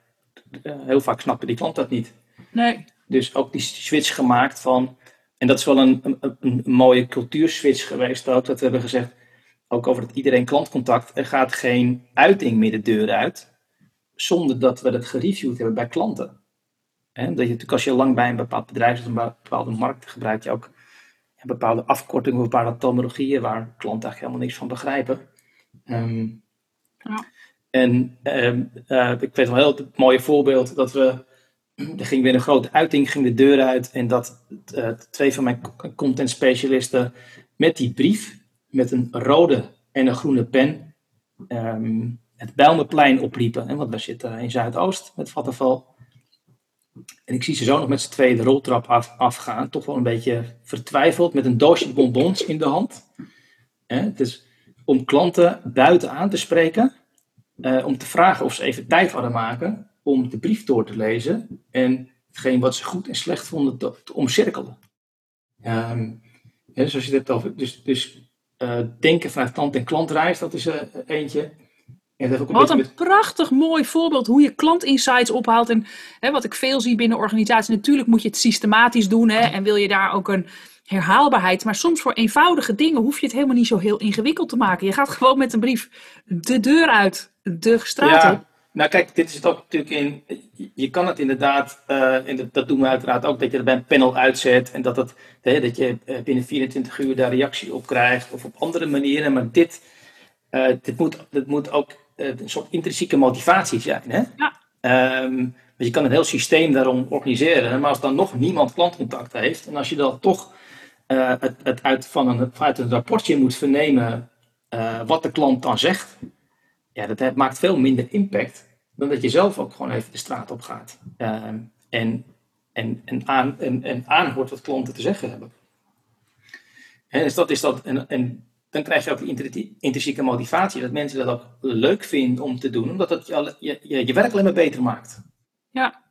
heel vaak snapte die klant dat niet. Nee. Dus ook die switch gemaakt van. En dat is wel een, een, een mooie cultuurswitch geweest ook. Dat we hebben gezegd, ook over het iedereen klantcontact. Er gaat geen uiting meer de deur uit. Zonder dat we dat gereviewd hebben bij klanten. Dat je natuurlijk als je lang bij een bepaald bedrijf of een bepaalde markt gebruik je ook bepaalde afkortingen of bepaalde terminologieën waar klanten eigenlijk helemaal niks van begrijpen. Ehm, Ja. En ehm, eh, ik weet wel heel het mooie voorbeeld dat we er ging weer een grote uiting, ging de deur uit. En dat eh, twee van mijn co- content specialisten met die brief, met een rode en een groene pen, ehm, het Bijlmerplein opliepen. Hè, want we zitten in Zuidoost met Vattenval. En ik zie ze zo nog met z'n tweeën de roltrap af, afgaan. Toch wel een beetje vertwijfeld, met een doosje bonbons in de hand. Hè, dus om klanten buiten aan te spreken, uh, om te vragen of ze even tijd hadden maken om de brief door te lezen en hetgeen wat ze goed en slecht vonden te, te omcirkelen. Um, zoals je het over, dus, dus uh, denken vanuit klant- en klantreis, dat is uh, eentje. En ook een wat een prachtig mooi voorbeeld hoe je klantinsights ophaalt. En hè, wat ik veel zie binnen organisaties, natuurlijk moet je het systematisch doen hè, en wil je daar ook een herhaalbaarheid. Maar soms voor eenvoudige dingen hoef je het helemaal niet zo heel ingewikkeld te maken. Je gaat gewoon met een brief de deur uit, de straat ja. op. Nou kijk, dit is het ook natuurlijk in. Je kan het inderdaad, uh, en dat, doen we uiteraard ook, dat je er bij een panel uitzet en dat, het, hè, dat je uh, binnen 24 uur daar reactie op krijgt of op andere manieren. Maar dit, uh, dit, moet, dit moet ook een soort intrinsieke motivatie zijn. Hè? Ja. Um, je kan een heel systeem daarom organiseren, maar als dan nog niemand klantcontact heeft en als je dan toch het, het, uit, van een, uit een rapportje moet vernemen wat de klant dan zegt ja, dat maakt veel minder impact dan dat je zelf ook gewoon even de straat op gaat. Ehm, en, en, en, aan, aanhoort wat klanten te zeggen hebben. En dus dat is dat, en, en dan krijg je ook die intrinsieke motivatie, dat mensen dat ook leuk vinden om te doen, omdat het je, je, je werk alleen maar beter maakt. Ja.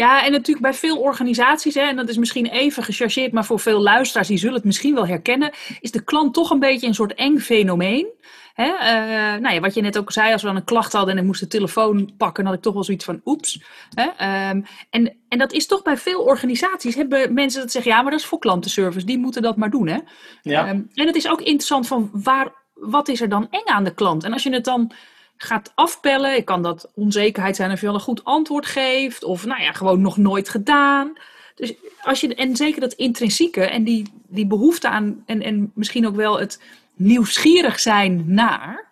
Ja, en natuurlijk bij veel organisaties, hè, en dat is misschien even gechargeerd, maar voor veel luisteraars, die zullen het misschien wel herkennen, is de klant toch een beetje een soort eng fenomeen. Hè? Uh, nou ja, wat je net ook zei, als we dan een klacht hadden en ik moest de telefoon pakken, dan had ik toch wel zoiets van oeps. Hè? Um, en, en dat is toch bij veel organisaties, hebben mensen dat zeggen, ja, maar dat is voor klantenservice, die moeten dat maar doen. Hè? Ja. Um, en het is ook interessant van waar, wat is er dan eng aan de klant? En als je het dan gaat afpellen, kan dat onzekerheid zijn of je al een goed antwoord geeft, of nou ja, gewoon nog nooit gedaan. Dus als je, en zeker dat intrinsieke en die, die behoefte aan, en, en misschien ook wel het nieuwsgierig zijn naar.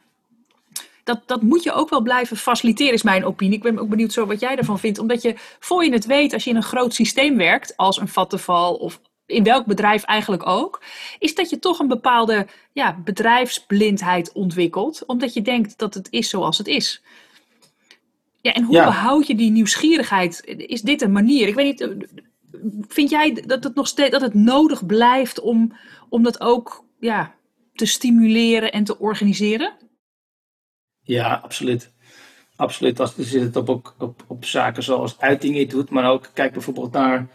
Dat, dat moet je ook wel blijven faciliteren, is mijn opinie. Ik ben ook benieuwd zo wat jij ervan vindt. Omdat je, voor je het weet, als je in een groot systeem werkt, als een vattenval of in welk bedrijf eigenlijk ook, is dat je toch een bepaalde ja, bedrijfsblindheid ontwikkelt. Omdat je denkt dat het is zoals het is. Ja, en hoe behoud je die nieuwsgierigheid? Is dit een manier? Ik weet niet, vind jij dat het nog steeds dat het nodig blijft om, om dat ook ja, te stimuleren en te organiseren? Ja, absoluut. Absoluut. Als, zit het op, op, op, op zaken zoals uitingen doet, maar ook kijk bijvoorbeeld naar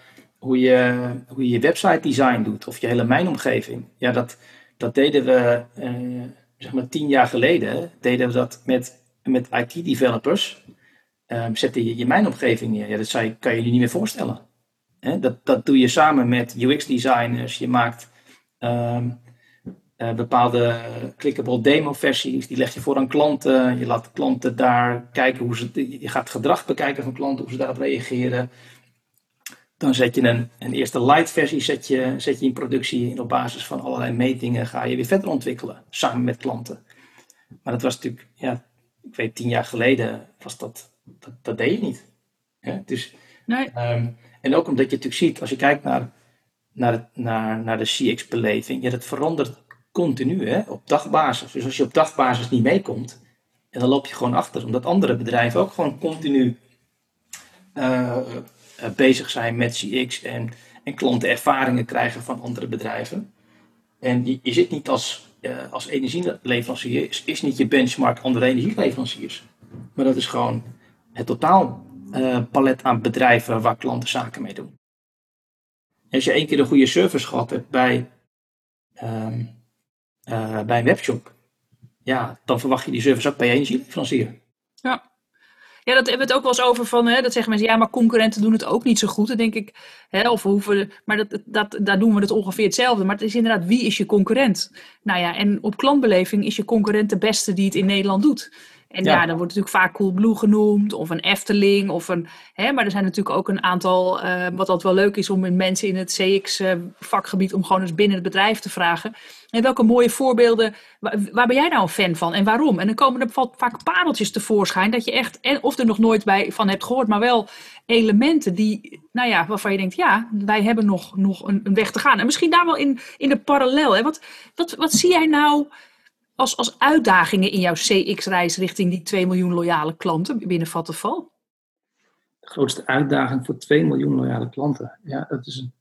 hoe je hoe je, website design doet of je hele mijnomgeving. Ja, dat, dat deden we eh, zeg maar tien jaar geleden, deden we dat met, met IT-developers. Um, zette je je mijnomgeving neer. Ja, dat zou kan je je niet meer voorstellen. dat, dat doe je samen met UX-designers. Je maakt um, uh, bepaalde clickable demo versies, die leg je voor aan klanten. Je laat klanten daar kijken hoe ze, je gaat gedrag bekijken van klanten, hoe ze daarop reageren. Dan zet je een, een eerste light versie zet je, zet je in productie en op basis van allerlei metingen ga je weer verder ontwikkelen, samen met klanten. Maar dat was natuurlijk, ja, ik weet tien jaar geleden was dat, dat, dat deed je niet. Dus, nee. Um, en ook omdat je natuurlijk ziet, als je kijkt naar, naar, naar, naar de CX-beleving, ja, dat verandert continu hè, op dagbasis. Dus als je op dagbasis niet meekomt, dan loop je gewoon achter. Omdat andere bedrijven ook gewoon continu uh, bezig zijn met CX en, en klantenervaringen krijgen van andere bedrijven. En je, zit niet als, uh, als energieleverancier, is, is niet je benchmark andere energieleveranciers. Maar dat is gewoon het totaal palet aan bedrijven waar klanten zaken mee doen. als je één keer een goede service gehad hebt bij uh, bij een webshop, ja, dan verwacht je die service ook bij je energieleverancier. Ja. Dat hebben we het ook wel eens over van, hè, dat zeggen mensen, ja, maar concurrenten doen het ook niet zo goed. Denk ik, hè, of hoeven, maar dat, dat, daar doen we het ongeveer hetzelfde. Maar het is inderdaad, wie is je concurrent? Nou ja, en op klantbeleving is je concurrent de beste die het in Nederland doet. En ja, dan wordt natuurlijk vaak Coolblue genoemd, of een Efteling, of een, hè, maar er zijn natuurlijk ook een aantal, uh, wat altijd wel leuk is om in mensen in het CX-vakgebied, uh, om gewoon eens binnen het bedrijf te vragen. En welke mooie voorbeelden, waar, waar, ben jij nou een fan van en waarom? En dan komen er vaak pareltjes tevoorschijn, dat je echt, of er nog nooit bij van hebt gehoord, maar wel elementen die, nou ja, waarvan je denkt, ja, wij hebben nog, nog een, een weg te gaan. En misschien daar wel in, in de parallel, hè? Wat, wat, wat zie jij nou als, als uitdagingen in jouw CX-reis richting die 2 miljoen loyale klanten binnen Vattenval? De grootste uitdaging voor 2 miljoen loyale klanten? Ja, dat is een,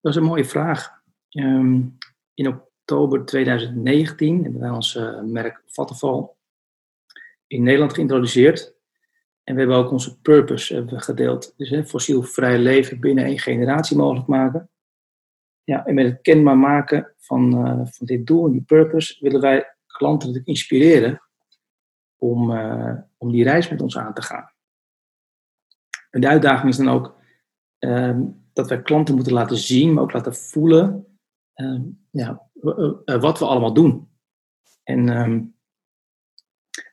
dat is een mooie vraag. Um, in, oktober 2019 hebben wij ons uh, merk Vattenfall in Nederland geïntroduceerd. En we hebben ook onze purpose hebben gedeeld. Dus hè, fossielvrij leven binnen één generatie mogelijk maken. Ja, en met het kenbaar maken van, uh, van dit doel en die purpose willen wij klanten inspireren om, uh, om die reis met ons aan te gaan. En de uitdaging is dan ook um, dat wij klanten moeten laten zien, maar ook laten voelen um, ja, wat we allemaal doen. En, um,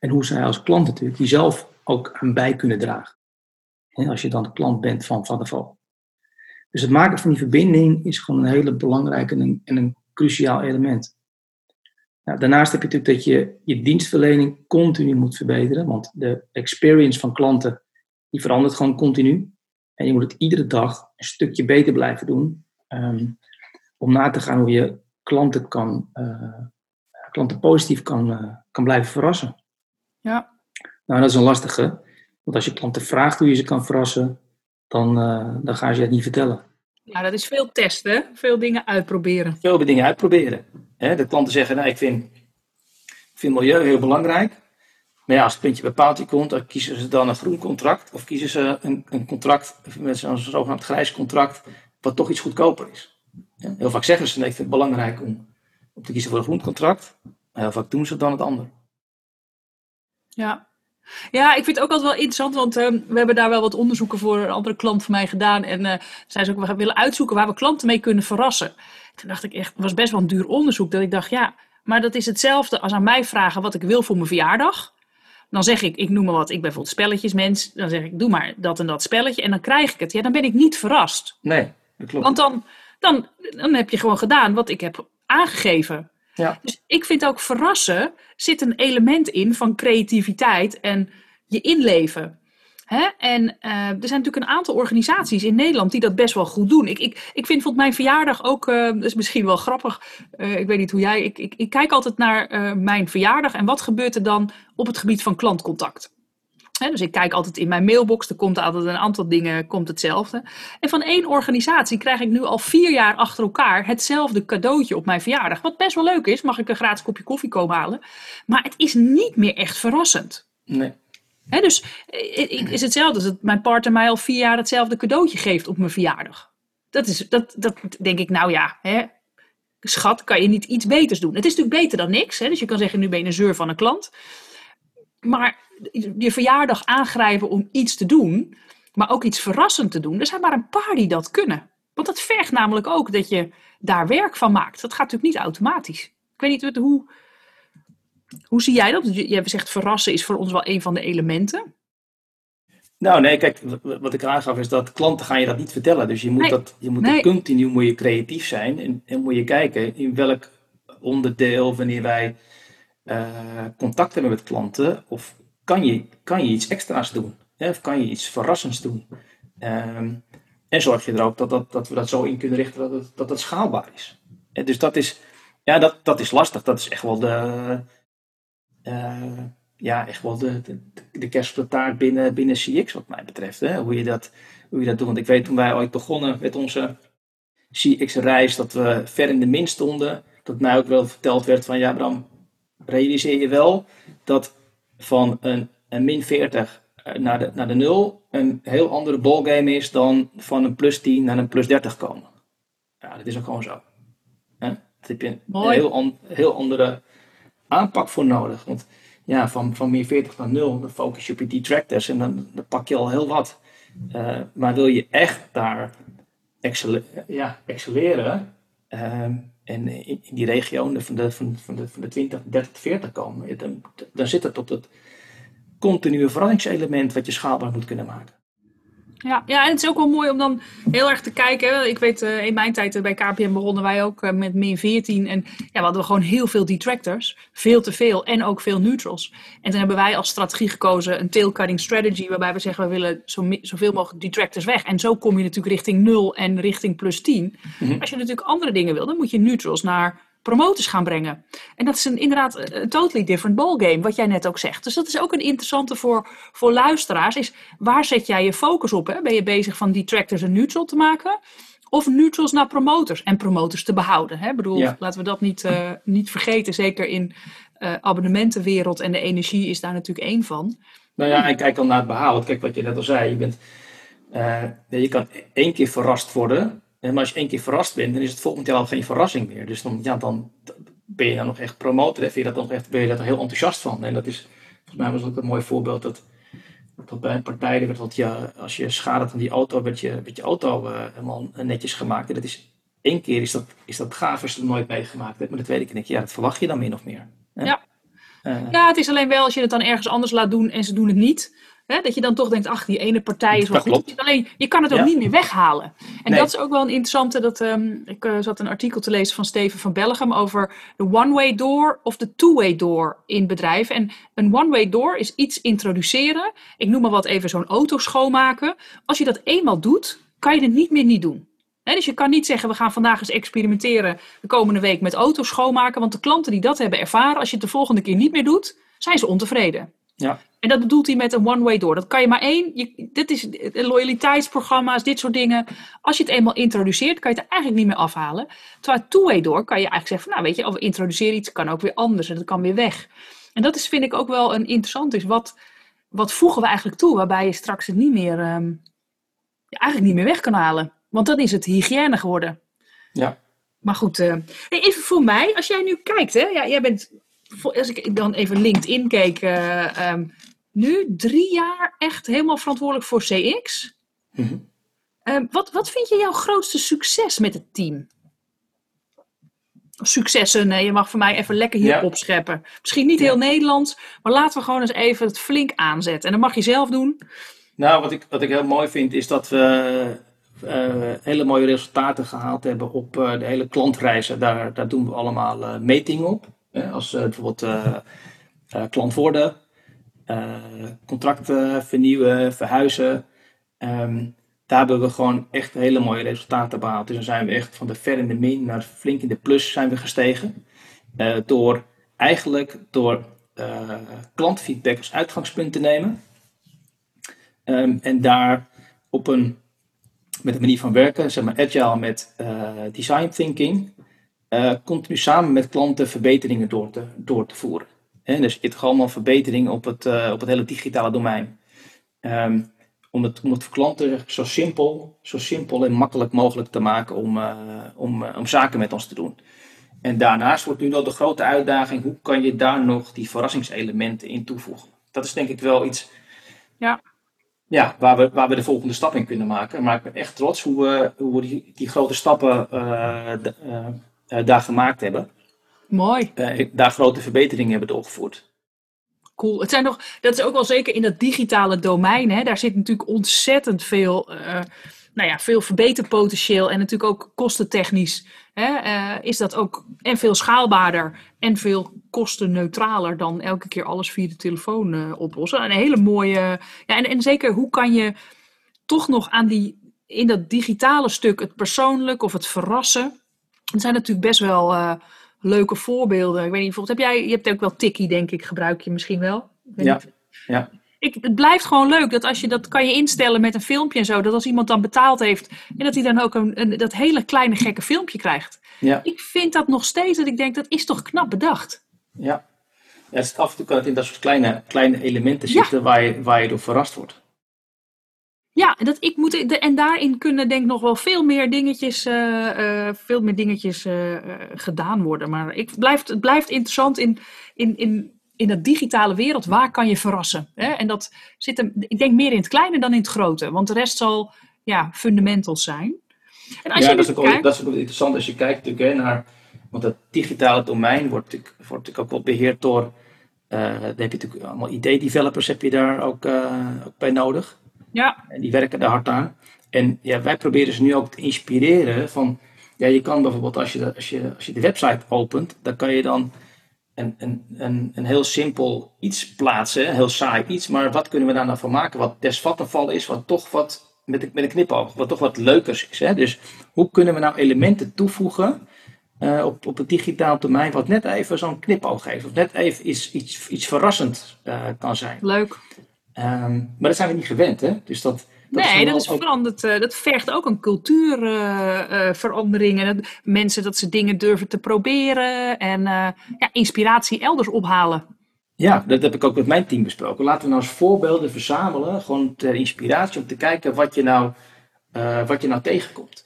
en hoe zij als klant natuurlijk die zelf ook aan bij kunnen dragen. En als je dan de klant bent van Val. Dus het maken van die verbinding is gewoon een hele belangrijke en een, en een cruciaal element. Nou, daarnaast heb je natuurlijk dat je je dienstverlening continu moet verbeteren, want de experience van klanten die verandert gewoon continu. En je moet het iedere dag een stukje beter blijven doen, um, om na te gaan hoe je klanten, kan, uh, klanten positief kan, uh, kan blijven verrassen. Ja. Nou, dat is een lastige, want als je klanten vraagt hoe je ze kan verrassen, dan, uh, dan gaan ze het niet vertellen. Ja, dat is veel testen, veel dingen uitproberen. Veel dingen uitproberen. Hè? De klanten zeggen, nou, ik vind, ik vind milieu heel belangrijk. Maar ja, als het puntje bij paaltje komt, dan kiezen ze dan een groen contract. Of kiezen ze een, een contract met zo'n zogenaamd grijs contract, wat toch iets goedkoper is. Ja? Heel vaak zeggen ze, nee, ik vind het belangrijk om, om te kiezen voor een groen contract. Maar heel vaak doen ze dan het ander. Ja, ja, ik vind het ook altijd wel interessant, want uh, we hebben daar wel wat onderzoeken voor een andere klant van mij gedaan. En uh, zij ze ook, we willen uitzoeken waar we klanten mee kunnen verrassen. Toen dacht ik echt, het was best wel een duur onderzoek, dat ik dacht, ja, maar dat is hetzelfde als aan mij vragen wat ik wil voor mijn verjaardag. Dan zeg ik, ik noem maar wat, ik ben bijvoorbeeld spelletjesmens. Dan zeg ik, doe maar dat en dat spelletje. En dan krijg ik het. Ja, dan ben ik niet verrast. Nee, dat klopt. Want dan, dan, dan heb je gewoon gedaan wat ik heb aangegeven. Ja. Dus ik vind ook verrassen zit een element in van creativiteit en je inleven. Hè? En uh, er zijn natuurlijk een aantal organisaties in Nederland die dat best wel goed doen. Ik, ik, ik vind mijn verjaardag ook, uh, dat is misschien wel grappig. Uh, ik weet niet hoe jij, ik, ik, ik kijk altijd naar mijn verjaardag en wat gebeurt er dan op het gebied van klantcontact. He, dus ik kijk altijd in mijn mailbox, er komt altijd een aantal dingen, komt hetzelfde. En van één organisatie krijg ik nu al vier jaar achter elkaar hetzelfde cadeautje op mijn verjaardag. Wat best wel leuk is, mag ik een gratis kopje koffie komen halen. Maar het is niet meer echt verrassend. Nee. He, dus het is hetzelfde als dat mijn partner mij al vier jaar hetzelfde cadeautje geeft op mijn verjaardag. Dat, is, dat, dat denk ik, nou ja, hè, schat, kan je niet iets beters doen? Het is natuurlijk beter dan niks. Hè? Dus je kan zeggen, nu ben je een zeur van een klant. Maar je verjaardag aangrijpen om iets te doen, maar ook iets verrassend te doen. Er zijn maar een paar die dat kunnen. Want dat vergt namelijk ook dat je daar werk van maakt. Dat gaat natuurlijk niet automatisch. Ik weet niet hoe, hoe zie jij dat? Je hebt gezegd verrassen is voor ons wel een van de elementen. Nou nee, kijk, wat ik aangaf is dat klanten gaan je dat niet vertellen. Dus je moet, Nee. dat, je moet Nee. continu moet je creatief zijn. En, en moet je kijken in welk onderdeel, wanneer wij contact hebben met klanten, of kan je, kan je iets extra's doen? Hè? Of kan je iets verrassends doen? Ehm, en zorg je er ook dat, dat, dat we dat zo in kunnen richten dat het, dat schaalbaar is. Dus dat is, ja, dat, dat is lastig. Dat is echt wel de, eh, ja, echt wel de, de, de kerst op de taart binnen, binnen CX, wat mij betreft. Hè? Hoe, je dat, hoe je dat doet. Want ik weet toen wij ooit begonnen met onze CX-reis, dat we ver in de min stonden. Dat mij ook wel verteld werd van, ja Bram, realiseer je wel dat van een, een min 40 naar de, naar de 0 een heel andere ballgame is dan van een plus 10 naar een plus 30 komen. Ja, dat is ook gewoon zo. Hè? Daar heb je een Mooi. heel, an- heel andere aanpak voor nodig. Want ja, van, van min 40 naar 0, dan focus je op je detractors en dan, dan pak je al heel wat. Eh, maar wil je echt daar excelle- ja, excelleren ehm, en in, in die regionen van de, van, van, de, van de 20, 30, 40 komen, dan, dan zit het op dat continue veranderingen wat je schaalbaar moet kunnen maken. Ja, ja, en het is ook wel mooi om dan heel erg te kijken. Ik weet, eh, in mijn tijd eh, bij KPM begonnen wij ook eh, met min 14. En ja, we hadden gewoon heel veel detractors. Veel te veel. En ook veel neutrals. En toen hebben wij als strategie gekozen een tail cutting strategy. Waarbij we zeggen, we willen zo, zoveel mogelijk detractors weg. En zo kom je natuurlijk richting 0 en richting plus 10. Mhm. Als je natuurlijk andere dingen wil, dan moet je neutrals naar promoters gaan brengen. En dat is een, inderdaad een een totally different ballgame, wat jij net ook zegt. Dus dat is ook een interessante voor, voor luisteraars. Is waar zet jij je focus op? Hè? Ben je bezig van detractors een neutral te maken? of neutrals naar promoters en promoters te behouden. Hè? Ik bedoel, Ja. laten we dat niet, eh, niet vergeten. Zeker in eh abonnementenwereld en de energie is daar natuurlijk één van. Nou ja, en kijk dan naar het behoud. Kijk wat je net al zei. Je, bent, eh, ja, je kan één keer verrast worden. Maar als je één keer verrast bent, dan is het volgend jaar al geen verrassing meer. Dus dan, ja, dan ben je dan nog echt promotor. En je dat nog echt, ben je daar heel enthousiast van. En dat is, volgens mij was ook een mooi voorbeeld. Dat, dat bij een partij, er werd ja, als je schade aan die auto, werd je, je auto eh, helemaal netjes gemaakt. En dat is, één keer is dat, is dat gaaf als je het nooit meegemaakt hebt. Maar de tweede keer denk je, ja, dat verwacht je dan min of meer. Ja. Ja, het is alleen wel als je het dan ergens anders laat doen en ze doen het niet. Hè, dat je dan toch denkt, ach, die ene partij is wel Dat goed. klopt. Alleen, je kan het ook Ja. niet meer weghalen. En Nee. dat is ook wel een interessante. Dat, ehm, ik eh, zat een artikel te lezen van Steven van Bellegem over de one-way door of de two-way door in bedrijven. En een one-way door is iets introduceren. Ik noem maar wat even zo'n auto schoonmaken. Als je dat eenmaal doet, kan je het niet meer niet doen. Dus je kan niet zeggen, we gaan vandaag eens experimenteren de komende week met auto's schoonmaken. Want de klanten die dat hebben ervaren, als je het de volgende keer niet meer doet, zijn ze ontevreden. ja. En dat bedoelt hij met een one-way door. Dat kan je maar één. Je, dit is eh, loyaliteitsprogramma's, dit soort dingen. Als je het eenmaal introduceert, kan je het eigenlijk niet meer afhalen. Terwijl two-way door kan je eigenlijk zeggen: van, Nou, weet je, of we introduceren iets, kan ook weer anders en dat kan weer weg. En dat is, vind ik ook wel een interessant. Is wat, wat voegen we eigenlijk toe, waarbij je straks het niet meer, ehm, eigenlijk niet meer weg kan halen? Want dan is het hygiëne geworden. ja. Maar goed, eh, even voor mij, als jij nu kijkt, hè, ja, jij bent, als ik dan even LinkedIn keek, eh, ehm, nu drie jaar echt helemaal verantwoordelijk voor CX. Mhm. Ehm, wat, wat vind je jouw grootste succes met het team? Successen, nee, je mag voor mij even lekker hier Ja. opscheppen. Misschien niet Ja. heel Nederlands, maar laten we gewoon eens even het flink aanzetten. En dat mag je zelf doen. Nou, wat ik, wat ik heel mooi vind is dat we eh, hele mooie resultaten gehaald hebben op eh, de hele klantreizen. Daar, daar doen we allemaal eh, metingen op. Als eh, bijvoorbeeld eh, eh, klant worden, eh, contracten vernieuwen, verhuizen. Ehm, daar hebben we gewoon echt hele mooie resultaten behaald. Dus dan zijn we echt van de ver in de min naar flink in de plus zijn we gestegen. Eh, door eigenlijk door eh, klantfeedback als uitgangspunt te nemen. Ehm, en daar op een, met een manier van werken, zeg maar agile met eh, design thinking, eh, continu samen met klanten verbeteringen door te, door te voeren. Hè, dus het gaat allemaal verbeteringen op het, eh, op het hele digitale domein. Ehm, om, het, om het voor klanten zo simpel, zo simpel en makkelijk mogelijk te maken om, om, om zaken met ons te doen. En daarnaast wordt nu nog de grote uitdaging, hoe kan je daar nog die verrassingselementen in toevoegen? Dat is denk ik wel iets Ja. Ja, waar, we, waar we de volgende stap in kunnen maken. Maar ik ben echt trots hoe we, hoe we die, die grote stappen eh, eh, eh, daar gemaakt hebben. Mooi. Daar grote verbeteringen hebben doorgevoerd. Cool. Het zijn nog, dat is ook wel zeker in dat digitale domein. Hè, daar zit natuurlijk ontzettend veel, nou ja, veel verbeterpotentieel. En natuurlijk ook kostentechnisch hè, eh, is dat ook en veel schaalbaarder en veel kostenneutraler dan elke keer alles via de telefoon eh, oplossen. Een hele mooie. Ja, en, en zeker hoe kan je toch nog aan die, in dat digitale stuk, het persoonlijk of het verrassen. Er zijn natuurlijk best wel. eh, leuke voorbeelden. Ik weet niet, bijvoorbeeld, heb jij, je hebt ook wel Tikkie, denk ik, gebruik je misschien wel. Ja, niet. ja. Ik, het blijft gewoon leuk dat als je dat kan je instellen met een filmpje en zo, dat als iemand dan betaald heeft en dat hij dan ook een, een dat hele kleine gekke filmpje krijgt. Ja, Ik vind dat nog steeds dat ik denk dat is toch knap bedacht. ja. ja het is af en toe kan het in dat soort kleine, kleine elementen Ja. zitten waar, je, waar je door verrast wordt. Ja, en dat ik moet en daarin kunnen denk ik nog wel veel meer dingetjes, eh, eh, veel meer dingetjes eh, gedaan worden. Maar ik blijft, het blijft interessant in, in, in, in dat digitale wereld. Waar kan je verrassen? Hè? En dat zit hem, ik denk meer in het kleine dan in het grote. Want de rest zal ja, fundamentals zijn. En als ja, je dat is, ook, kijkt, dat is ook interessant als je kijkt natuurlijk, hè, naar. Want het digitale domein wordt natuurlijk, wordt natuurlijk ook wel beheerd door. eh dan heb je natuurlijk allemaal ID-developers heb je daar ook, eh, ook bij nodig. ja, En die werken daar hard aan. En ja, wij proberen ze nu ook te inspireren van, ja, je kan bijvoorbeeld als je als je, als je de website opent, dan kan je dan een, een, een, een heel simpel iets plaatsen, een heel saai iets, maar wat kunnen we daar nou van maken wat desvattenval is, wat toch wat met, een- met een knipoog, wat toch wat leukers is. Hè? Dus hoe kunnen we nou elementen toevoegen eh, op, op het digitaal domein wat net even zo'n knipoog geeft, of net even iets, iets, iets verrassend eh, kan zijn. leuk. Ehm, maar dat zijn we niet gewend, hè? Dus dat, Dat nee, is dat, is ook- veranderd, eh, dat vergt ook een cultuurverandering. en dat mensen dat ze dingen durven te proberen en eh, ja, inspiratie elders ophalen. Ja, dat heb ik ook met mijn team besproken. Laten we nou eens voorbeelden verzamelen, gewoon ter inspiratie, om te kijken wat je nou, eh, wat je nou tegenkomt.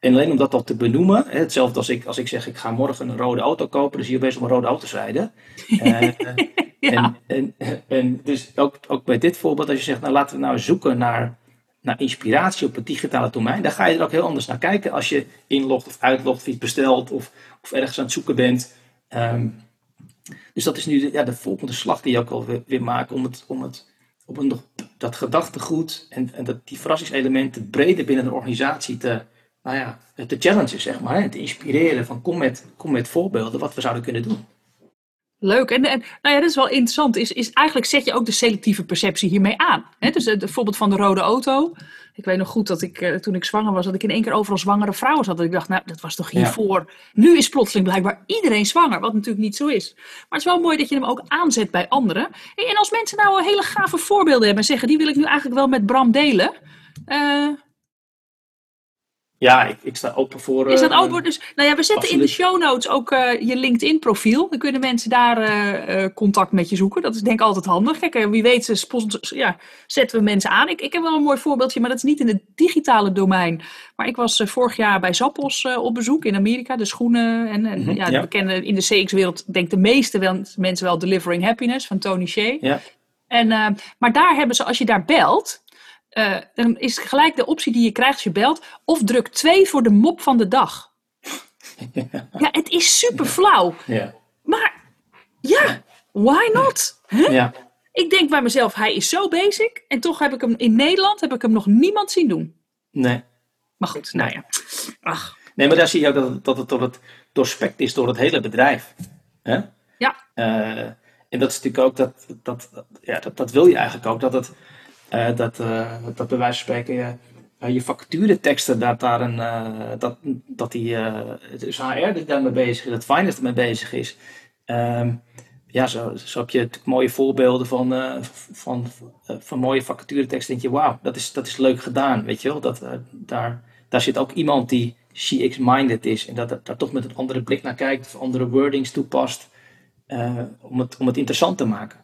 En alleen om dat al te benoemen, hè, hetzelfde als ik, als ik zeg ik ga morgen een rode auto kopen, dan zie je best wel rode auto's rijden. Eh, Ja. en, en, en dus ook, ook bij dit voorbeeld, als je zegt, nou laten we nou zoeken naar, naar inspiratie op het digitale domein, dan ga je er ook heel anders naar kijken als je inlogt of uitlogt, of iets bestelt of, of ergens aan het zoeken bent. Ehm, dus dat is nu de, ja, de volgende slag die je ook al weer, maakt om, het, om, het, het nog, dat gedachtegoed en, en dat, die verrassingselementen breder binnen de organisatie te, nou ja, te challengen, zeg maar. Te inspireren van kom met, kom met voorbeelden wat we zouden kunnen doen. Leuk. En, en nou ja, dat is wel interessant. Is, is eigenlijk zet je ook de selectieve perceptie hiermee aan. Hè? Dus het voorbeeld van de rode auto. Ik weet nog goed dat ik eh, toen ik zwanger was, dat ik in één keer overal zwangere vrouwen zat. Dat ik dacht, nou, dat was toch Ja. hiervoor. Nu is plotseling blijkbaar iedereen zwanger, wat natuurlijk niet zo is. Maar het is wel mooi dat je hem ook aanzet bij anderen. En als mensen nou hele gave voorbeelden hebben en zeggen, die wil ik nu eigenlijk wel met Bram delen. Eh, Ja, ik, ik sta open voor. is dat eh, ook? Dus, nou ja, we zetten in de show notes ook eh, je LinkedIn profiel. Dan kunnen mensen daar eh, contact met je zoeken. Dat is denk ik altijd handig. Kijk, wie weet ze sponsors- ja, zetten we mensen aan. Ik, ik heb wel een mooi voorbeeldje, maar dat is niet in het digitale domein. Maar ik was vorig jaar bij Zappos op bezoek in Amerika. De schoenen en, en Mhm, ja, ja. we kennen in de CX-wereld denk de meeste wel, mensen wel Delivering Happiness van Tony Shea. Ja. En, maar daar hebben ze, als je daar belt, eh, dan is gelijk de optie die je krijgt als je belt, of druk 2 voor de mop van de dag. Ja, het is super flauw. Ja, Maar ja, why not? Ja. Ik denk bij mezelf, hij is zo basic. En toch heb ik hem in Nederland heb ik hem nog niemand zien doen. Nee. Maar goed, nou ja. Ach, nee, maar daar zie je ook dat het, dat het door het doorspekt is door het hele bedrijf. Hè? ja. Eh, en dat is natuurlijk ook, dat, dat, dat- ja, dat, dat wil je eigenlijk ook, dat het, dat, eh, dat bij wijze van spreken je, eh, vacatureteksten, dat daar een, eh, dat, dat die, eh HR er daarmee bezig is, dat finance ermee bezig is. Ehm, ja, zo, zo heb je natuurlijk mooie voorbeelden van, eh, van, van, mooie vacatureteksten. denk je, wauw, dat is, dat is leuk gedaan, weet je wel. Dat, eh, daar, daar zit ook iemand die CX-minded is en dat, dat daar toch met een andere blik naar kijkt, of andere wordings toepast. eh, om, het, om het interessant te maken.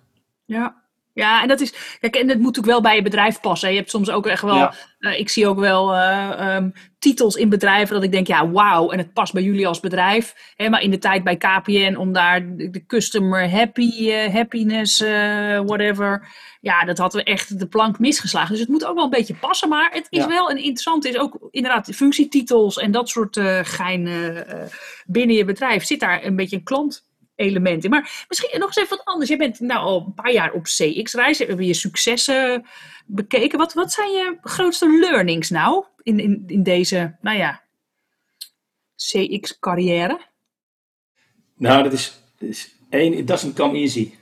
Ja. Ja, en dat is. Kijk, en dat moet natuurlijk wel bij je bedrijf passen. hè. Je hebt soms ook echt wel. Ja. eh, ik zie ook wel eh, ehm, titels in bedrijven dat ik denk, ja, wauw. En het past bij jullie als bedrijf. Hè, maar in de tijd bij KPN om daar de, customer happy, eh, happiness, whatever. Ja, dat hadden we echt de plank misgeslagen. Dus het moet ook wel een beetje passen. Maar het is Ja. wel een interessant. Is ook inderdaad de functietitels en dat soort gein binnen je bedrijf. Zit daar een beetje een klant element in. Maar misschien nog eens even wat anders. Je bent nou al een paar jaar op CX-reis. We hebben je successen bekeken. Wat, wat zijn je grootste learnings nou in, in, in deze, nou ja, CX-carrière? Nou, dat is, dat is één, it doesn't come easy.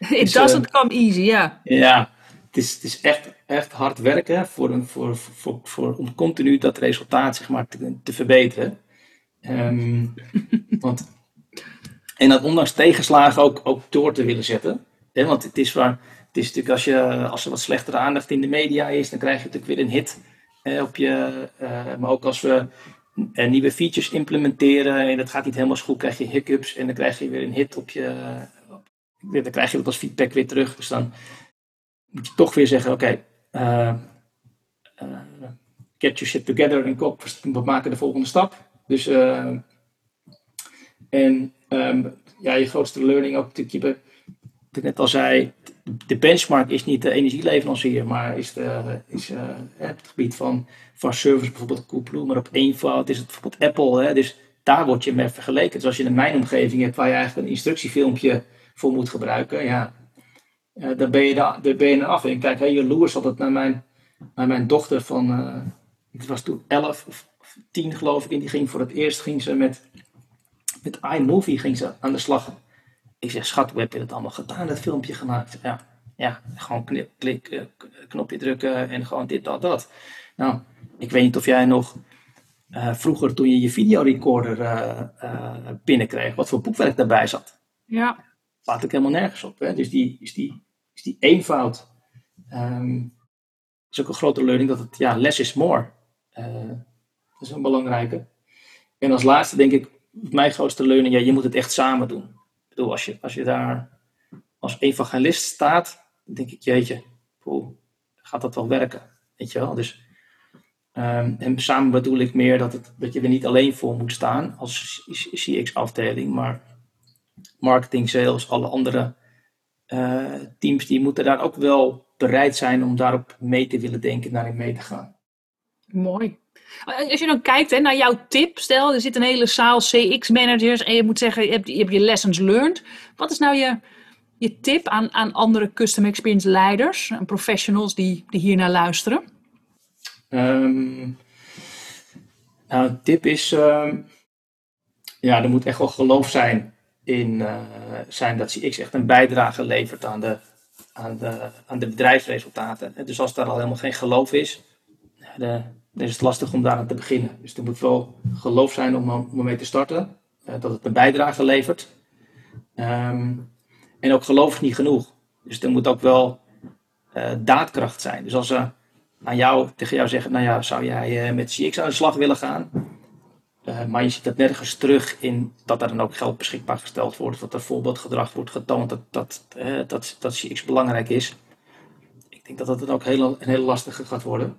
It doesn't come easy, ja. Ja, het is, het is echt, echt hard werken voor, een, voor, voor, voor, om continu dat resultaat zeg maar, te, te verbeteren. Ehm, want, en dat ondanks tegenslagen ook, ook door te willen zetten. Hè, want het is, waar, het is natuurlijk als, je, als er wat slechtere aandacht in de media is, dan krijg je natuurlijk weer een hit op je. eh, maar ook als we eh, nieuwe features implementeren en dat gaat niet helemaal goed, krijg je hiccups en dan krijg je weer een hit op je. op- dan krijg je dat als feedback weer terug. Dus dan moet je toch weer zeggen: oké, eh, eh, get your shit together en we maken de volgende stap. Dus, en ehm, ja, je grootste learning ook be- wat ik net al zei, de benchmark is niet de energieleverancier, maar is, de, is eh, het gebied van, van service, bijvoorbeeld Coolblue, maar op eenvoud is het bijvoorbeeld Apple. Hè, dus daar word je mee vergeleken. Dus als je een mijnomgeving hebt waar je eigenlijk een instructiefilmpje voor moet gebruiken, ja, eh, dan ben je dan ben je af. En kijk heel jaloers altijd naar mijn, naar mijn dochter van, eh het was toen 11 of 10 geloof ik, en die ging voor het eerst ging ze met, met iMovie ging ze aan de slag. Ik zeg, schat, hoe heb je dat allemaal gedaan, dat filmpje gemaakt? Ja, ja gewoon knip, klik, eh, knopje drukken en gewoon dit, dat, dat. Nou, ik weet niet of jij nog eh, vroeger toen je je videorecorder eh binnenkreeg, wat voor boekwerk daarbij zat. Ja, Laat ik helemaal nergens op. Hè? Dus die, is die, is die eenvoud. ehm, is ook een grote learning dat het, ja, less is more. Dat is een belangrijke. En als laatste denk ik, mijn grootste learning, ja, je moet het echt samen doen. Ik bedoel, als je, als je daar als evangelist staat, dan denk ik, jeetje, hoe gaat dat wel werken? Weet je wel? Dus, um, en samen bedoel ik meer dat, het, dat je er niet alleen voor moet staan als CX-afdeling, maar marketing, sales, alle andere uh, teams, die moeten daar ook wel bereid zijn om daarop mee te willen denken, daarin mee te gaan. Mooi. Als je dan kijkt naar jouw tip, stel er zit een hele zaal CX-managers en je moet zeggen, je hebt, je lessons learned. Wat is nou je, je tip aan, aan andere custom experience leiders en professionals die, die hier naar luisteren? Um, nou, een tip is, uh, ja, er moet echt wel geloof zijn in uh, zijn dat CX echt een bijdrage levert aan de, aan de, aan de bedrijfsresultaten. Dus als daar al helemaal geen geloof is, de, dan is het lastig om daaraan te beginnen. Dus er moet wel geloof zijn om, om mee te starten, uh, dat het een bijdrage levert. Um, en ook geloof is niet genoeg. Dus er moet ook wel uh, daadkracht zijn. Dus als ze aan jou, tegen jou zeggen, nou ja, zou jij uh, met CX aan de slag willen gaan? Maar je ziet dat nergens terug in dat er dan ook geld beschikbaar gesteld wordt, dat er voorbeeldgedrag wordt getoond, dat, dat, dat, dat CX belangrijk is. Ik denk dat dat dan ook heel, een hele lastige gaat worden.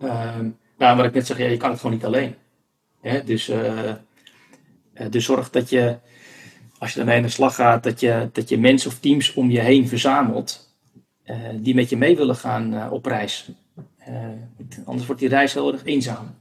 Ehm, nou, wat ik net zeg, ja, je kan het gewoon niet alleen. Hè? Dus, dus zorg dat je als je ermee aan de slag gaat, dat je, dat je mensen of teams om je heen verzamelt uh, die met je mee willen gaan op reis. Anders wordt die reis heel erg eenzaam.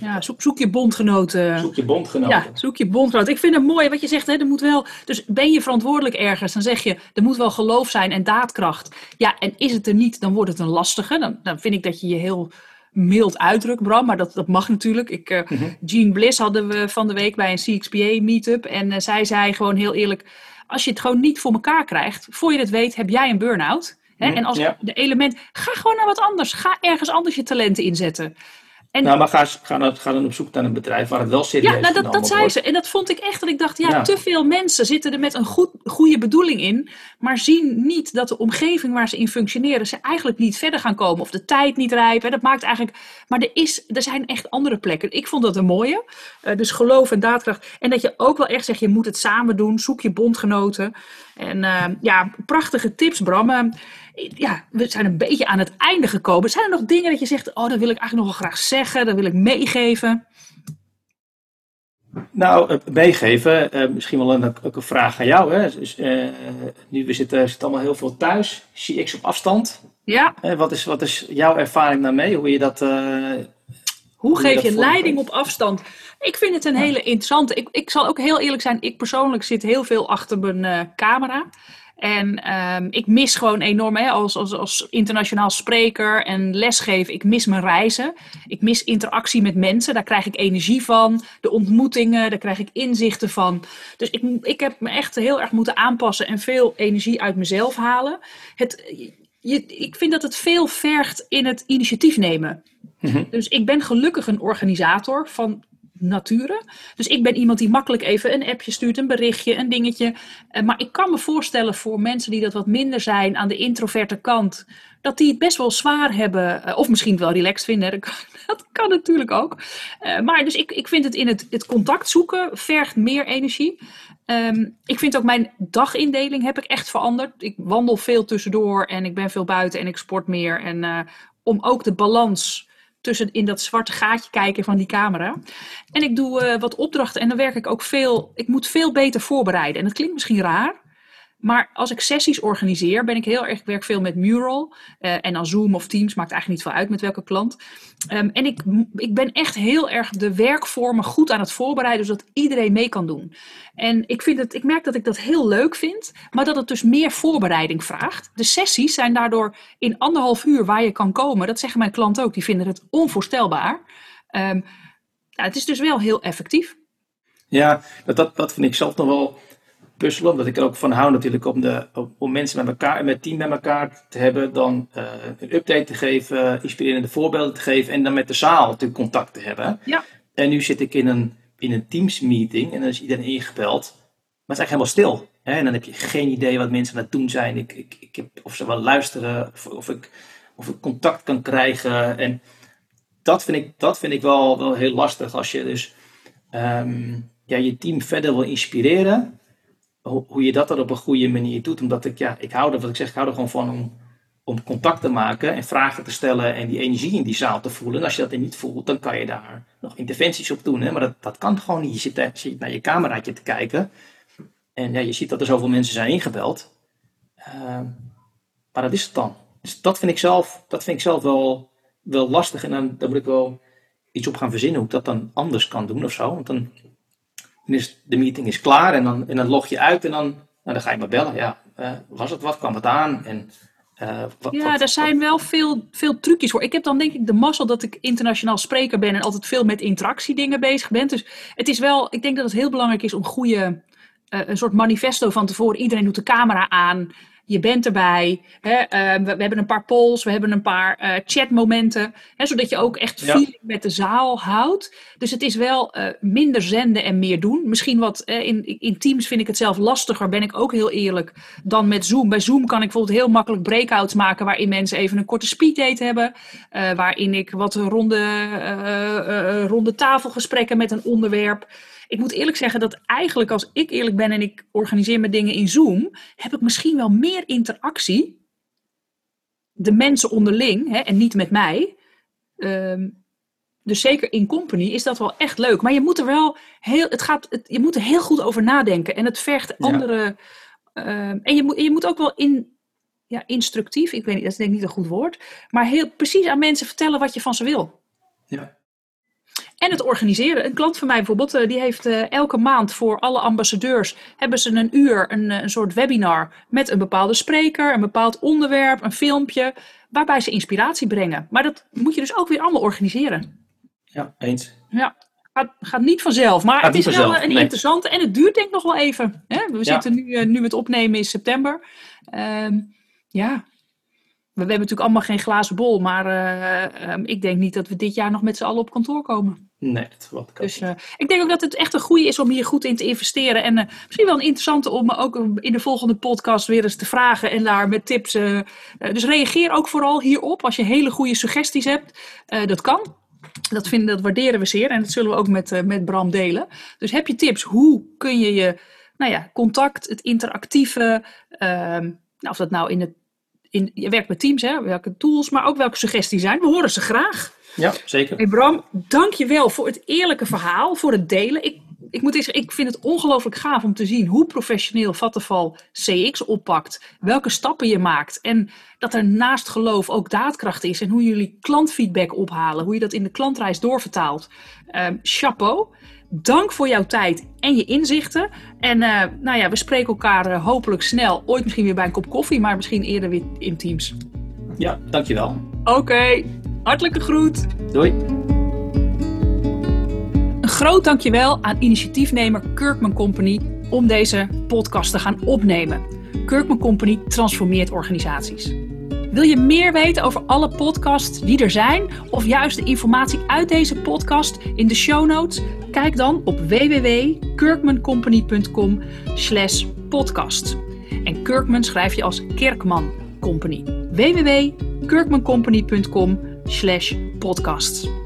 Ja, zoek, zoek, je bondgenoten. Zoek je bondgenoten. Ja, zoek je bondgenoten. Ik vind het mooi wat je zegt. Hè, er moet wel, dus ben je verantwoordelijk ergens, dan zeg je er moet wel geloof zijn en daadkracht. Ja, en is het er niet, dan wordt het een lastige. Dan, dan vind ik dat je je heel mild uitdruk, Bram, maar dat, dat mag natuurlijk. Ik, uh, Jean Bliss hadden we van de week bij een CXPA meetup en uh, zij zei gewoon heel eerlijk, als je het gewoon niet voor elkaar krijgt, voor je het weet heb jij een burn-out. Hè? Mhm, en als ja. de element, ga gewoon naar wat anders. Ga ergens anders je talenten inzetten. En, nou, maar ga, ga, dan, ga dan op zoek naar een bedrijf waar het wel serieus is. Ja, nou, dat, dat zei ze. En dat vond ik echt dat ik dacht, ja, te veel mensen zitten er met een goed, goede bedoeling in, maar zien niet dat de omgeving waar ze in functioneren, ze eigenlijk niet verder gaan komen. Of de tijd niet rijpen. Dat maakt eigenlijk. Maar er, is, er zijn echt andere plekken. Ik vond dat een mooie. Uh, dus geloof en daadkracht. En dat je ook wel echt zegt, je moet het samen doen. Zoek je bondgenoten. En uh, ja, prachtige tips, Bram. Uh, ja, we zijn een beetje aan het einde gekomen. Zijn er nog dingen dat je zegt, oh, dat wil ik eigenlijk nog wel graag zeggen, dat wil ik meegeven? Nou, eh, meegeven, uh, misschien wel een, ook een vraag aan jou. Hè? Dus, nu we zitten, zitten allemaal heel veel thuis, CX op afstand. Ja. wat, is, wat is jouw ervaring daarmee? Hoe je dat. Hoe, geef je, leiding op afstand? Ik vind het een hele interessante. Ik, ik zal ook heel eerlijk zijn, ik persoonlijk zit heel veel achter mijn camera. En um, ik mis gewoon enorm, hè, als, als, als internationaal spreker en lesgeven, ik mis mijn reizen. Ik mis interactie met mensen, daar krijg ik energie van. De ontmoetingen, daar krijg ik inzichten van. Dus ik, ik heb me echt heel erg moeten aanpassen en veel energie uit mezelf halen. Het, je, ik vind dat het veel vergt in het initiatief nemen. Mhm. Dus ik ben gelukkig een organisator van nature. Dus ik ben iemand die makkelijk even een appje stuurt, een berichtje, een dingetje. Uh, maar ik kan me voorstellen voor mensen die dat wat minder zijn aan de introverte kant, dat die het best wel zwaar hebben, uh, of misschien wel relaxed vinden. Dat kan, natuurlijk ook. Uh, maar dus ik, ik vind het in het, het contact zoeken vergt meer energie. Um, ik vind ook mijn dagindeling heb ik echt veranderd. Ik wandel veel tussendoor en ik ben veel buiten en ik sport meer. En om ook de balans tussen in dat zwarte gaatje kijken van die camera. En ik doe uh, wat opdrachten en dan werk ik ook veel. Ik moet veel beter voorbereiden. En dat klinkt misschien raar. Maar als ik sessies organiseer, ben ik heel erg, ik werk veel met Mural. Uh, en dan Zoom of Teams, maakt eigenlijk niet veel uit met welke klant. Um, en ik, ik ben echt heel erg de werkvormen goed aan het voorbereiden, zodat iedereen mee kan doen. En ik, vind het, ik merk dat ik dat heel leuk vind, maar dat het dus meer voorbereiding vraagt. De sessies zijn daardoor in anderhalf uur waar je kan komen. Dat zeggen mijn klanten ook, die vinden het onvoorstelbaar. Nou, het is dus wel heel effectief. Ja, dat, dat, dat vind ik zelf nog wel puzzelen. Omdat ik er ook van hou natuurlijk om, de, om mensen met elkaar en met team met elkaar te hebben. Dan uh, een update te geven, inspirerende voorbeelden te geven. En dan met de zaal natuurlijk contact te hebben. Ja. En nu zit ik in een, in een Teams meeting en dan is iedereen ingebeld. Maar het is eigenlijk helemaal stil. Hè? En dan heb je geen idee wat mensen aan het doen zijn. Ik, ik, ik heb, of ze wel luisteren of, of ik of ik contact kan krijgen. En dat vind ik, dat vind ik wel, wel heel lastig als je dus ehm, ja, je team verder wil inspireren. Hoe, je dat dan op een goede manier doet. Omdat ik, ja, ik hou er, wat ik zeg, ik hou er gewoon van om, om contact te maken en vragen te stellen en die energie in die zaal te voelen. En als je dat niet voelt, dan kan je daar nog interventies op doen. Hè? Maar dat, dat kan gewoon niet. Je zit, je zit naar je cameraatje te kijken en ja, je ziet dat er zoveel mensen zijn ingebeld. Ehm, maar dat is het dan. Dus dat vind ik zelf, dat vind ik zelf wel, wel lastig. En dan, dan moet ik wel iets op gaan verzinnen hoe ik dat dan anders kan doen of zo. Want dan, is de meeting is klaar en dan, en dan log je uit en dan, nou, dan ga je maar bellen. Ja, uh, was het wat? Kwam het aan? En, uh, wat, ja, wat, er zijn wel veel, veel trucjes voor. Ik heb dan denk ik de mazzel dat ik internationaal spreker ben en altijd veel met interactiedingen bezig ben. Dus het is wel, ik denk dat het heel belangrijk is om goede, uh, een soort manifesto van tevoren. Iedereen doet de camera aan je bent erbij. Hè, ehm, we, we, hebben een paar polls, we hebben een paar uh, chatmomenten. Hè, zodat je ook echt feeling met de zaal houdt. Dus het is wel uh, minder zenden en meer doen. Misschien wat uh, in, in Teams vind ik het zelf lastiger, ben ik ook heel eerlijk, dan met Zoom. Bij Zoom kan ik bijvoorbeeld heel makkelijk breakouts maken waarin mensen even een korte speeddate hebben. waarin ik wat ronde, ronde tafelgesprekken met een onderwerp. Ik moet eerlijk zeggen dat eigenlijk als ik eerlijk ben en ik organiseer mijn dingen in Zoom, heb ik misschien wel meer interactie. De mensen onderling hè, en niet met mij. Um, dus zeker in company is dat wel echt leuk. Maar je moet er wel heel, het gaat, het, je moet er heel goed over nadenken. En het vergt andere. Um, en je moet, je moet ook wel in, ja, instructief, ik weet niet, dat is denk ik niet een goed woord. Maar heel precies aan mensen vertellen wat je van ze wil. Ja. En het organiseren. Een klant van mij bijvoorbeeld, eh, die heeft eh, elke maand voor alle ambassadeurs hebben ze een uur een, eh, een soort webinar met een bepaalde spreker, een bepaald onderwerp, een filmpje, waarbij ze inspiratie brengen. Maar dat moet je dus ook weer allemaal organiseren. Ja, eens. Ja, gaat, gaat niet vanzelf. Maar het is wel een interessante en het duurt denk ik nog wel even. Hè? We zitten nu, nu met opnemen in september. Ehm, ja, we, hebben natuurlijk allemaal geen glazen bol, maar uh, um, ik denk niet dat we dit jaar nog met z'n allen op kantoor komen. Nee, dat wat kan Dus uh, ik denk ook dat het echt een goede is om hier goed in te investeren. En uh, misschien wel een interessante om ook in de volgende podcast weer eens te vragen en daar met tips. dus reageer ook vooral hierop als je hele goede suggesties hebt. dat kan. Dat, vinden, dat waarderen we zeer en dat zullen we ook met, met Bram delen. Dus heb je tips, hoe kun je je nou ja, contact, het interactieve, ehm, nou, of dat nou in het in, je werkt met teams, hè, welke tools, maar ook welke suggesties zijn. We horen ze graag. Ja, zeker. Hey Bram, dank je wel voor het eerlijke verhaal, voor het delen. Ik, ik moet zeggen, ik vind het ongelooflijk gaaf om te zien hoe professioneel Vattenval CX oppakt. Welke stappen je maakt. En dat er naast geloof ook daadkracht is. En hoe jullie klantfeedback ophalen. Hoe je dat in de klantreis doorvertaalt. Um, chapeau. Dank voor jouw tijd en je inzichten. En uh, nou ja, we spreken elkaar uh, hopelijk snel. Ooit misschien weer bij een kop koffie, maar misschien eerder weer in Teams. Ja, dankjewel. Oké, okay. Hartelijke groet. Doei. Een groot dankjewel aan initiatiefnemer Kirkman Company om deze podcast te gaan opnemen. Kirkman Company transformeert organisaties. Wil je meer weten over alle podcasts die er zijn, of juist de informatie uit deze podcast in de show notes? Kijk dan op www.kirkmancompany.com/podcast. En Kirkman schrijf je als Kerkman Company. www.kirkmancompany.com/podcasts.